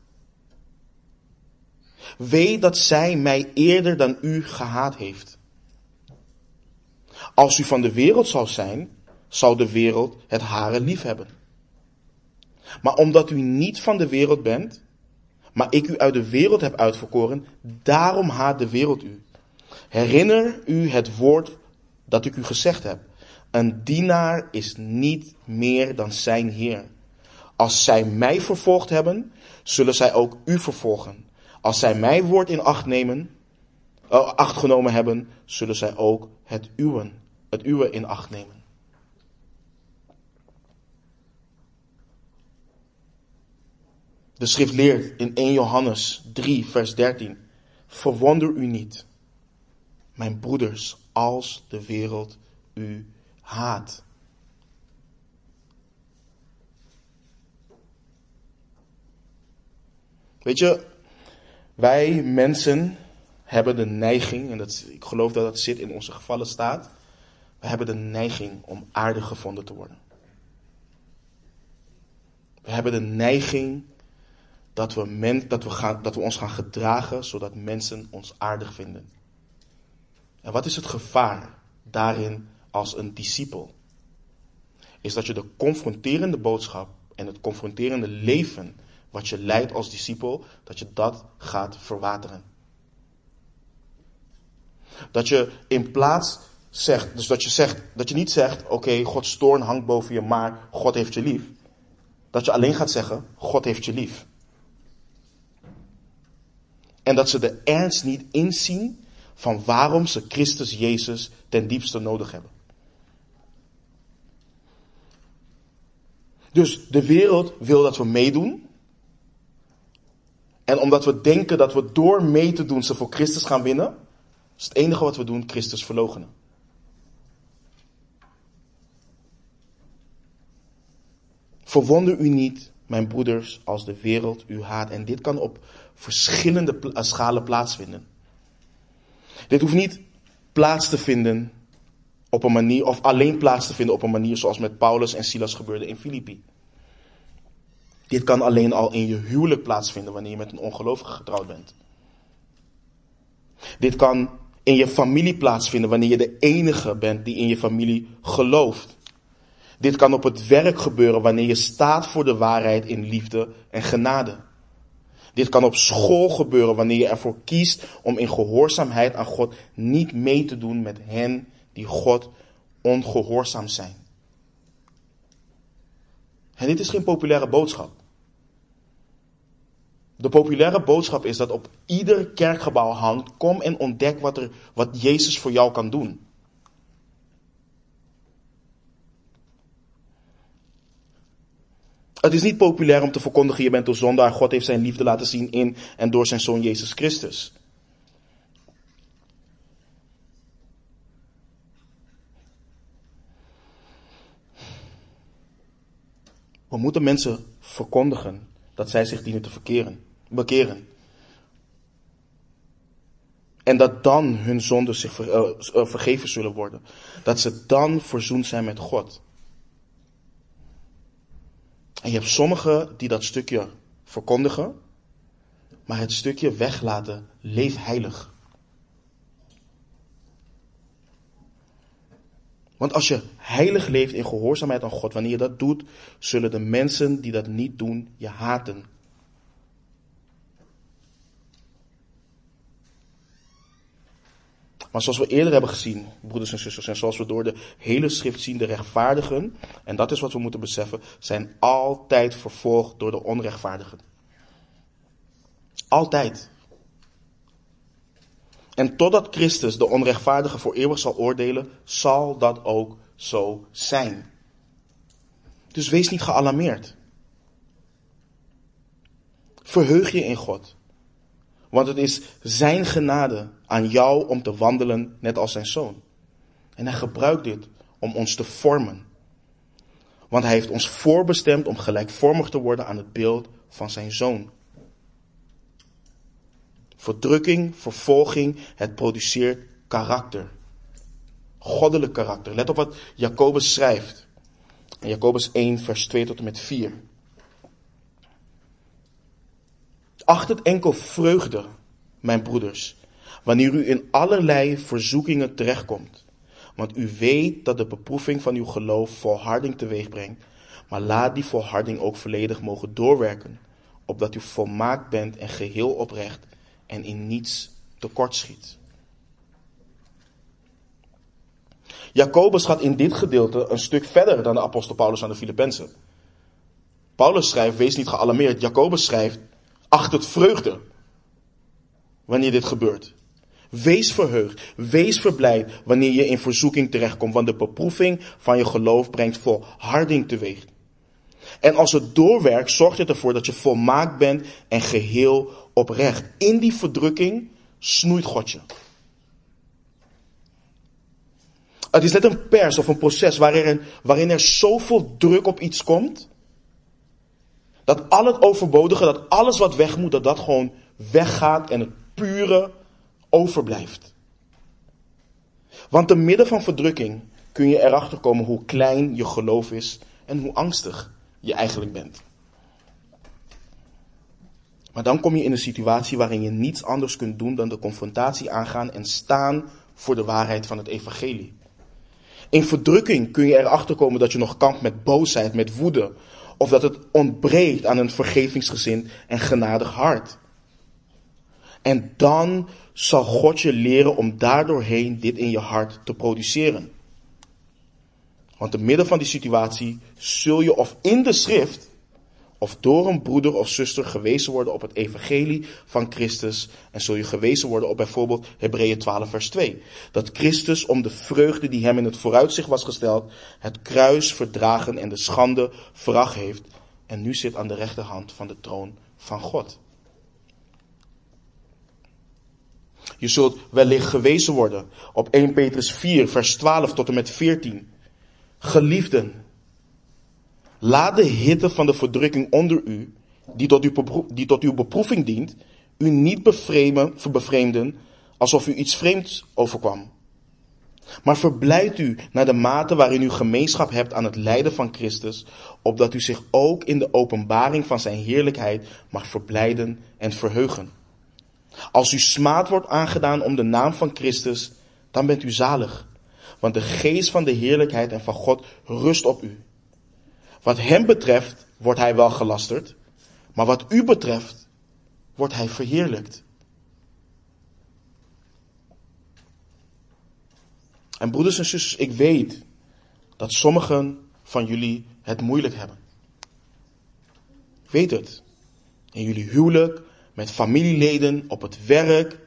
weet dat zij mij eerder dan u gehaat heeft. Als u van de wereld zou zijn, zou de wereld het hare lief hebben. Maar omdat u niet van de wereld bent, maar ik u uit de wereld heb uitverkoren, daarom haat de wereld u. Herinner u het woord dat ik u gezegd heb. Een dienaar is niet meer dan zijn Heer. Als zij mij vervolgd hebben, zullen zij ook u vervolgen. Als zij mijn woord in acht nemen, uh, acht genomen hebben, zullen zij ook het uwe, het uwe in acht nemen. De schrift leert in 1 Johannes 3, vers 13. Verwonder u niet, mijn broeders, als de wereld u haat. Weet je, wij mensen hebben de neiging, en dat, ik geloof dat dat zit in onze gevallen staat, we hebben de neiging om aardig gevonden te worden. We hebben de neiging dat we, men, dat, we gaan, dat we ons gaan gedragen zodat mensen ons aardig vinden. En wat is het gevaar daarin als een discipel? Is dat je de confronterende boodschap en het confronterende leven wat je leidt als discipel, dat je dat gaat verwateren. Dat je in plaats zegt, dus dat je zegt, dat je niet zegt, oké, okay, Gods toorn hangt boven je, maar God heeft je lief. Dat je alleen gaat zeggen, God heeft je lief. En dat ze de ernst niet inzien van waarom ze Christus Jezus ten diepste nodig hebben. Dus de wereld wil dat we meedoen. En omdat we denken dat we door mee te doen ze voor Christus gaan winnen, is het enige wat we doen Christus verloochenen. Verwonder u niet, mijn broeders, als de wereld u haat. En dit kan op verschillende eh, schalen plaatsvinden. Dit hoeft niet plaats te vinden op een manier, of alleen plaats te vinden op een manier zoals met Paulus en Silas gebeurde in Filippi. Dit kan alleen al in je huwelijk plaatsvinden wanneer je met een ongelovige getrouwd bent. Dit kan in je familie plaatsvinden wanneer je de enige bent die in je familie gelooft. Dit kan op het werk gebeuren wanneer je staat voor de waarheid in liefde en genade. Dit kan op school gebeuren wanneer je ervoor kiest om in gehoorzaamheid aan God niet mee te doen met hen die God ongehoorzaam zijn. En dit is geen populaire boodschap. De populaire boodschap is dat op ieder kerkgebouw hangt: kom en ontdek wat, er, wat Jezus voor jou kan doen. Het is niet populair om te verkondigen: je bent een zondaar. God heeft zijn liefde laten zien in en door zijn zoon Jezus Christus. We moeten mensen verkondigen dat zij zich dienen te verkeren, bekeren. En dat dan hun zonden zich eh, eh, vergeven zullen worden. Dat ze dan verzoend zijn met God. En je hebt sommigen die dat stukje verkondigen, maar het stukje weglaten, leef heilig. Want als je heilig leeft in gehoorzaamheid aan God, wanneer je dat doet, zullen de mensen die dat niet doen je haten. Maar zoals we eerder hebben gezien, broeders en zusters, en zoals we door de hele schrift zien, de rechtvaardigen, en dat is wat we moeten beseffen, zijn altijd vervolgd door de onrechtvaardigen. Altijd. En totdat Christus de onrechtvaardige voor eeuwig zal oordelen, zal dat ook zo zijn. Dus wees niet gealarmeerd. Verheug je in God. Want het is zijn genade aan jou om te wandelen net als zijn zoon. En hij gebruikt dit om ons te vormen. Want hij heeft ons voorbestemd om gelijkvormig te worden aan het beeld van zijn zoon. Verdrukking, vervolging, het produceert karakter. Goddelijk karakter. Let op wat Jacobus schrijft. In Jacobus 1, vers 2 tot en met 4. Acht het enkel vreugde, mijn broeders, wanneer u in allerlei verzoekingen terechtkomt. Want u weet dat de beproeving van uw geloof volharding teweeg brengt. Maar laat die volharding ook volledig mogen doorwerken, opdat u volmaakt bent en geheel oprecht en in niets tekortschiet. Jacobus gaat in dit gedeelte een stuk verder dan de apostel Paulus aan de Filippenzen. Paulus schrijft, wees niet gealarmeerd. Jacobus schrijft, acht het vreugde wanneer dit gebeurt. Wees verheugd, wees verblijd wanneer je in verzoeking terechtkomt, want de beproeving van je geloof brengt volharding teweeg. En als het doorwerkt, zorgt het ervoor dat je volmaakt bent en geheel oprecht. In die verdrukking snoeit God je. Het is net een pers of een proces waarin, waarin er zoveel druk op iets komt. Dat al het overbodige, dat alles wat weg moet, dat dat gewoon weggaat en het pure overblijft. Want te midden van verdrukking kun je erachter komen hoe klein je geloof is en hoe angstig je eigenlijk bent. Maar dan kom je in een situatie waarin je niets anders kunt doen dan de confrontatie aangaan en staan voor de waarheid van het evangelie. In verdrukking kun je erachter komen dat je nog kampt met boosheid, met woede, of dat het ontbreekt aan een vergevingsgezind en genadig hart. En dan zal God je leren om daardoorheen dit in je hart te produceren. Want te midden van die situatie zul je of in de schrift of door een broeder of zuster gewezen worden op het evangelie van Christus. En zul je gewezen worden op bijvoorbeeld Hebreeën 12 vers 2. Dat Christus om de vreugde die hem in het vooruitzicht was gesteld, het kruis verdragen en de schande veracht heeft. En nu zit aan de rechterhand van de troon van God. Je zult wellicht gewezen worden op 1 Petrus 4 vers 12 tot en met 14. Geliefden, Laat de hitte van de verdrukking onder u, die tot, uw, die tot uw beproeving dient, u niet bevreemden alsof u iets vreemds overkwam. Maar verblijd u naar de mate waarin u gemeenschap hebt aan het lijden van Christus, opdat u zich ook in de openbaring van zijn heerlijkheid mag verblijden en verheugen. Als u smaad wordt aangedaan om de naam van Christus, dan bent u zalig, want de geest van de heerlijkheid en van God rust op u. Wat hem betreft wordt hij wel gelasterd, maar wat u betreft wordt hij verheerlijkt. En broeders en zusters, ik weet dat sommigen van jullie het moeilijk hebben. Weet het. In jullie huwelijk, met familieleden, op het werk.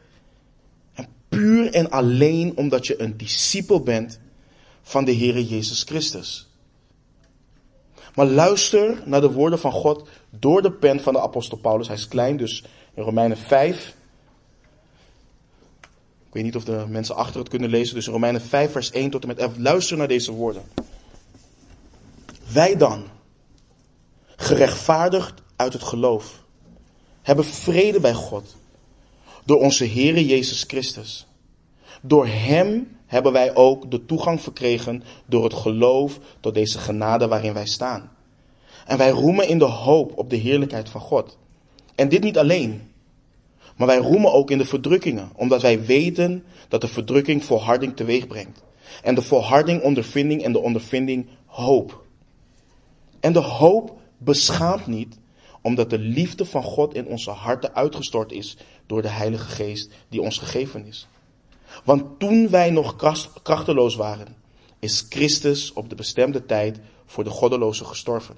En puur en alleen omdat je een discipel bent van de Heere Jezus Christus. Maar luister naar de woorden van God door de pen van de apostel Paulus. Hij is klein, dus in Romeinen 5. Ik weet niet of de mensen achter het kunnen lezen. Dus in Romeinen 5, vers 1 tot en met 11. Luister naar deze woorden. Wij dan, gerechtvaardigd uit het geloof, hebben vrede bij God. Door onze Heere Jezus Christus. Door Hem hebben wij ook de toegang verkregen door het geloof tot deze genade waarin wij staan. En wij roemen in de hoop op de heerlijkheid van God. En dit niet alleen. Maar wij roemen ook in de verdrukkingen, omdat wij weten dat de verdrukking volharding teweeg brengt. En de volharding ondervinding en de ondervinding hoop. En de hoop beschaamt niet, omdat de liefde van God in onze harten uitgestort is door de Heilige Geest die ons gegeven is. Want toen wij nog krachteloos waren, is Christus op de bestemde tijd voor de goddeloze gestorven.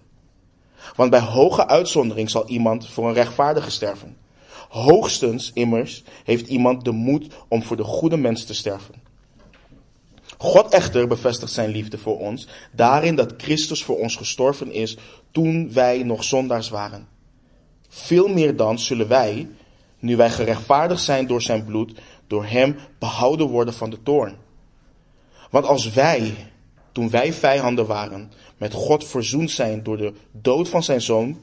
Want bij hoge uitzondering zal iemand voor een rechtvaardige sterven. Hoogstens immers heeft iemand de moed om voor de goede mens te sterven. God echter bevestigt zijn liefde voor ons daarin dat Christus voor ons gestorven is toen wij nog zondaars waren. Veel meer dan zullen wij, nu wij gerechtvaardigd zijn door zijn bloed, door hem behouden worden van de toorn. Want als wij, toen wij vijanden waren, met God verzoend zijn door de dood van zijn zoon,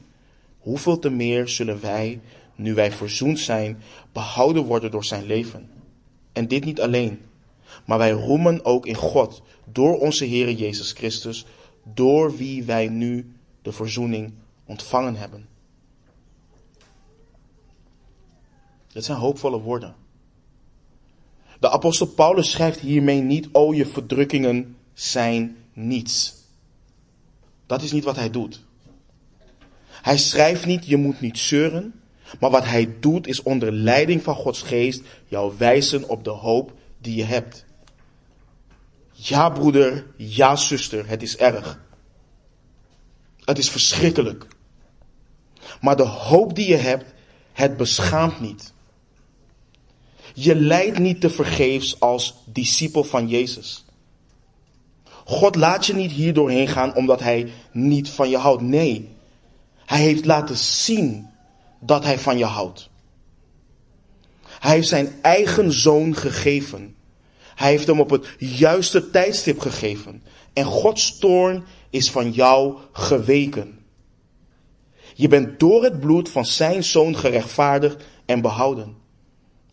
hoeveel te meer zullen wij, nu wij verzoend zijn, behouden worden door zijn leven. En dit niet alleen, maar wij roemen ook in God door onze Heer Jezus Christus, door wie wij nu de verzoening ontvangen hebben. Dit zijn hoopvolle woorden. De apostel Paulus schrijft hiermee niet, oh je verdrukkingen zijn niets. Dat is niet wat hij doet. Hij schrijft niet, je moet niet zeuren. Maar wat hij doet is onder leiding van Gods geest jou wijzen op de hoop die je hebt. Ja broeder, ja zuster, het is erg. Het is verschrikkelijk. Maar de hoop die je hebt, het beschaamt niet. Je lijdt niet te vergeefs als discipel van Jezus. God laat je niet hier doorheen gaan omdat hij niet van je houdt. Nee, hij heeft laten zien dat hij van je houdt. Hij heeft zijn eigen zoon gegeven. Hij heeft hem op het juiste tijdstip gegeven. En Gods toorn is van jou geweken. Je bent door het bloed van zijn zoon gerechtvaardigd en behouden.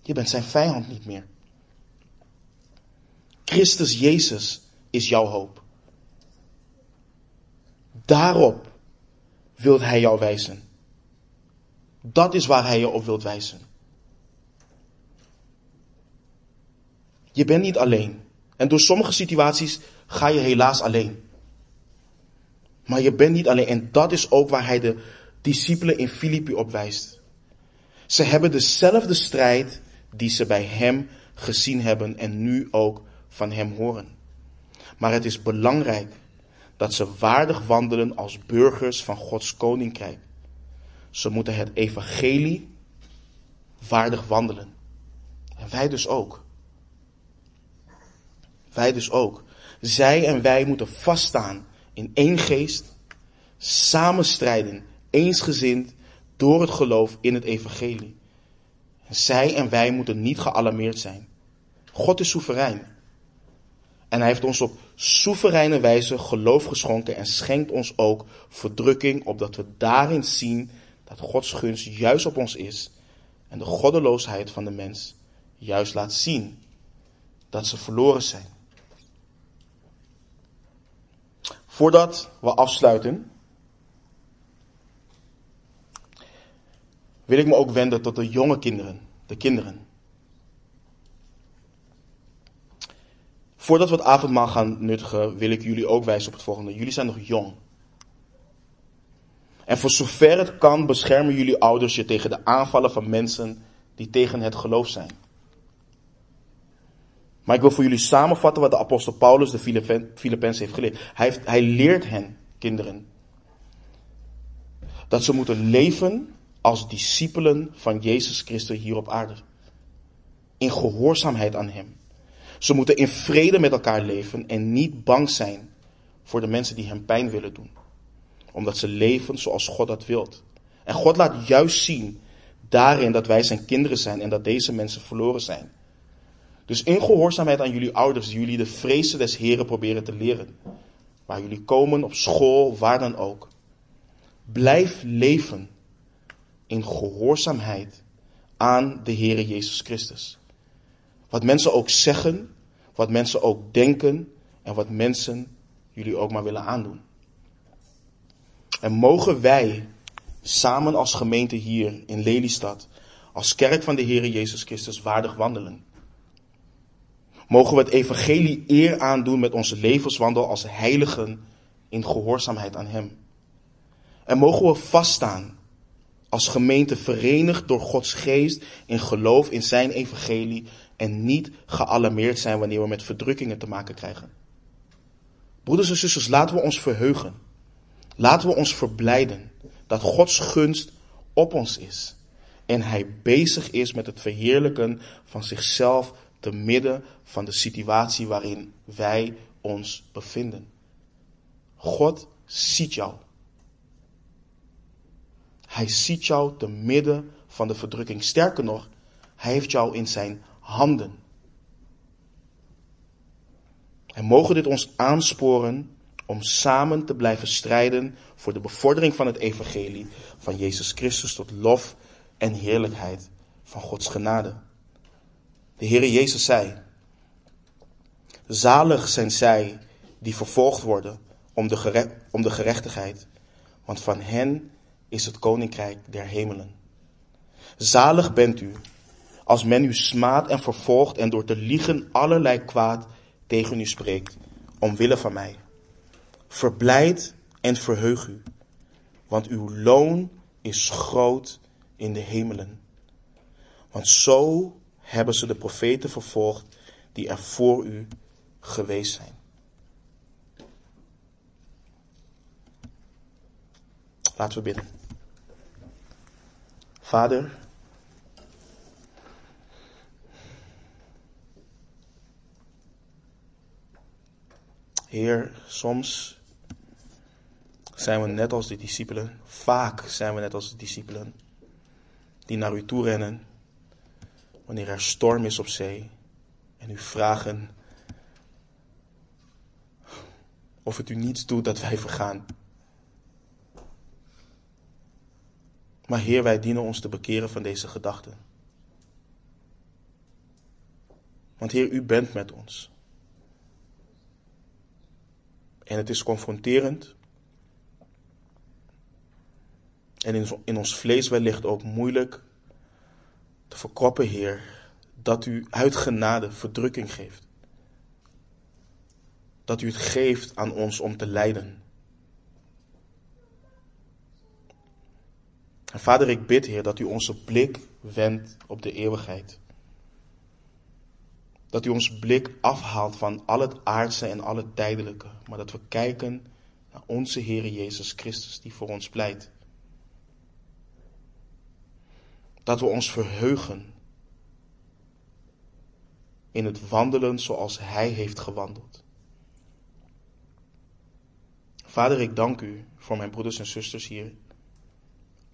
Je bent zijn vijand niet meer. Christus Jezus is jouw hoop. Daarop wilt hij jou wijzen. Dat is waar hij je op wilt wijzen. Je bent niet alleen. En door sommige situaties ga je helaas alleen. Maar je bent niet alleen. En dat is ook waar hij de discipelen in Filippi op wijst. Ze hebben dezelfde strijd die ze bij hem gezien hebben en nu ook van hem horen. Maar het is belangrijk dat ze waardig wandelen als burgers van Gods koninkrijk. Ze moeten het evangelie waardig wandelen. En wij dus ook. Wij dus ook. Zij en wij moeten vaststaan in één geest, samen strijden, eensgezind, door het geloof in het evangelie. Zij en wij moeten niet gealarmeerd zijn. God is soeverein. En hij heeft ons op soevereine wijze geloof geschonken en schenkt ons ook verdrukking, opdat we daarin zien dat Gods gunst juist op ons is en de goddeloosheid van de mens juist laat zien dat ze verloren zijn. Voordat we afsluiten, wil ik me ook wenden tot de jonge kinderen, de kinderen. Voordat we het avondmaal gaan nuttigen, wil ik jullie ook wijzen op het volgende. Jullie zijn nog jong. En voor zover het kan, beschermen jullie ouders je tegen de aanvallen van mensen die tegen het geloof zijn. Maar ik wil voor jullie samenvatten wat de apostel Paulus de Filippenzen heeft geleerd. Hij, heeft, hij leert hen, kinderen, dat ze moeten leven als discipelen van Jezus Christus hier op aarde. In gehoorzaamheid aan Hem. Ze moeten in vrede met elkaar leven en niet bang zijn voor de mensen die Hem pijn willen doen. Omdat ze leven zoals God dat wilt. En God laat juist zien daarin dat wij zijn kinderen zijn en dat deze mensen verloren zijn. Dus in gehoorzaamheid aan jullie ouders, jullie de vrezen des Heren proberen te leren. Waar jullie komen, op school, waar dan ook. Blijf leven in gehoorzaamheid aan de Heere Jezus Christus. Wat mensen ook zeggen, wat mensen ook denken en wat mensen jullie ook maar willen aandoen. En mogen wij samen als gemeente hier in Lelystad, als kerk van de Heere Jezus Christus waardig wandelen. Mogen we het evangelie eer aandoen met onze levenswandel als heiligen in gehoorzaamheid aan Hem. En mogen we vaststaan als gemeente verenigd door Gods geest in geloof in Zijn evangelie en niet gealarmeerd zijn wanneer we met verdrukkingen te maken krijgen. Broeders en zusters, laten we ons verheugen. Laten we ons verblijden dat Gods gunst op ons is en Hij bezig is met het verheerlijken van zichzelf te midden van de situatie waarin wij ons bevinden. God ziet jou. Hij ziet jou te midden van de verdrukking. Sterker nog, hij heeft jou in zijn handen. En mogen dit ons aansporen om samen te blijven strijden voor de bevordering van het evangelie van Jezus Christus tot lof en heerlijkheid van Gods genade. De Heere Jezus zei, zalig zijn zij die vervolgd worden om de, om de gerechtigheid, want van hen is het koninkrijk der hemelen. Zalig bent u als men u smaadt en vervolgt en door te liegen allerlei kwaad tegen u spreekt, omwille van mij. Verblijd en verheug u, want uw loon is groot in de hemelen. Want zo hebben ze de profeten vervolgd die er voor u geweest zijn. Laten we bidden. Vader, Heer, soms zijn we net als de discipelen, vaak zijn we net als de discipelen, die naar u toe rennen wanneer er storm is op zee en u vragen of het u niets doet dat wij vergaan. Maar Heer, wij dienen ons te bekeren van deze gedachten. Want Heer, u bent met ons. En het is confronterend. En in, ons vlees wellicht ook moeilijk te verkroppen, Heer, dat u uit genade verdrukking geeft. Dat u het geeft aan ons om te lijden. En Vader, ik bid, Heer, dat u onze blik wendt op de eeuwigheid. Dat u ons blik afhaalt van al het aardse en al het tijdelijke, maar dat we kijken naar onze Heer Jezus Christus die voor ons pleit. Dat we ons verheugen in het wandelen zoals Hij heeft gewandeld. Vader, ik dank u voor mijn broeders en zusters hier.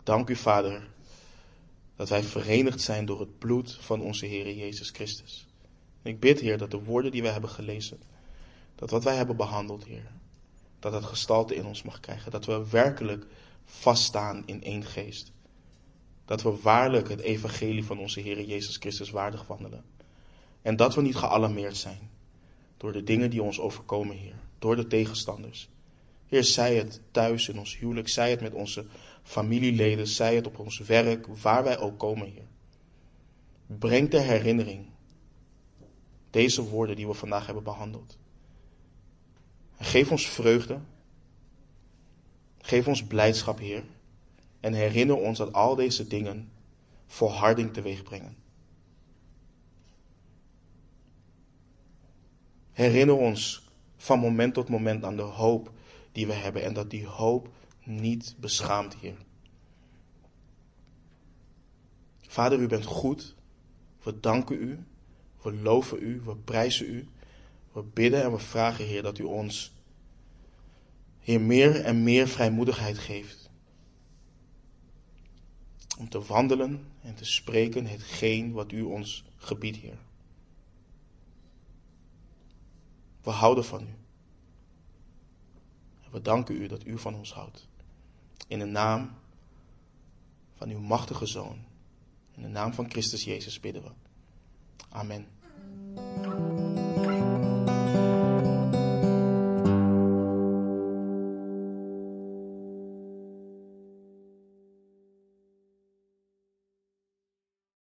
Dank u, Vader, dat wij verenigd zijn door het bloed van onze Heer Jezus Christus. ik bid, Heer, dat de woorden die wij hebben gelezen, dat wat wij hebben behandeld, Heer, dat het gestalte in ons mag krijgen. Dat we werkelijk vaststaan in één geest. Dat we waarlijk het evangelie van onze Heer Jezus Christus waardig wandelen. En dat we niet gealarmeerd zijn door de dingen die ons overkomen, Heer. Door de tegenstanders. Heer, zij het thuis in ons huwelijk, zij het met onze familieleden, zij het op ons werk, waar wij ook komen, Heer. Breng ter herinnering deze woorden die we vandaag hebben behandeld. Geef ons vreugde. Geef ons blijdschap, Heer. En herinner ons dat al deze dingen volharding teweeg brengen. Herinner ons van moment tot moment aan de hoop die we hebben en dat die hoop niet beschaamt, Heer. Vader, u bent goed. We danken u. We loven u. We prijzen u. We bidden en we vragen, Heer, dat u ons, Heer, meer en meer vrijmoedigheid geeft. Om te wandelen en te spreken hetgeen wat u ons gebiedt, Heer. We houden van u. We danken u dat u van ons houdt. In de naam van uw machtige Zoon. In de naam van Christus Jezus bidden we. Amen.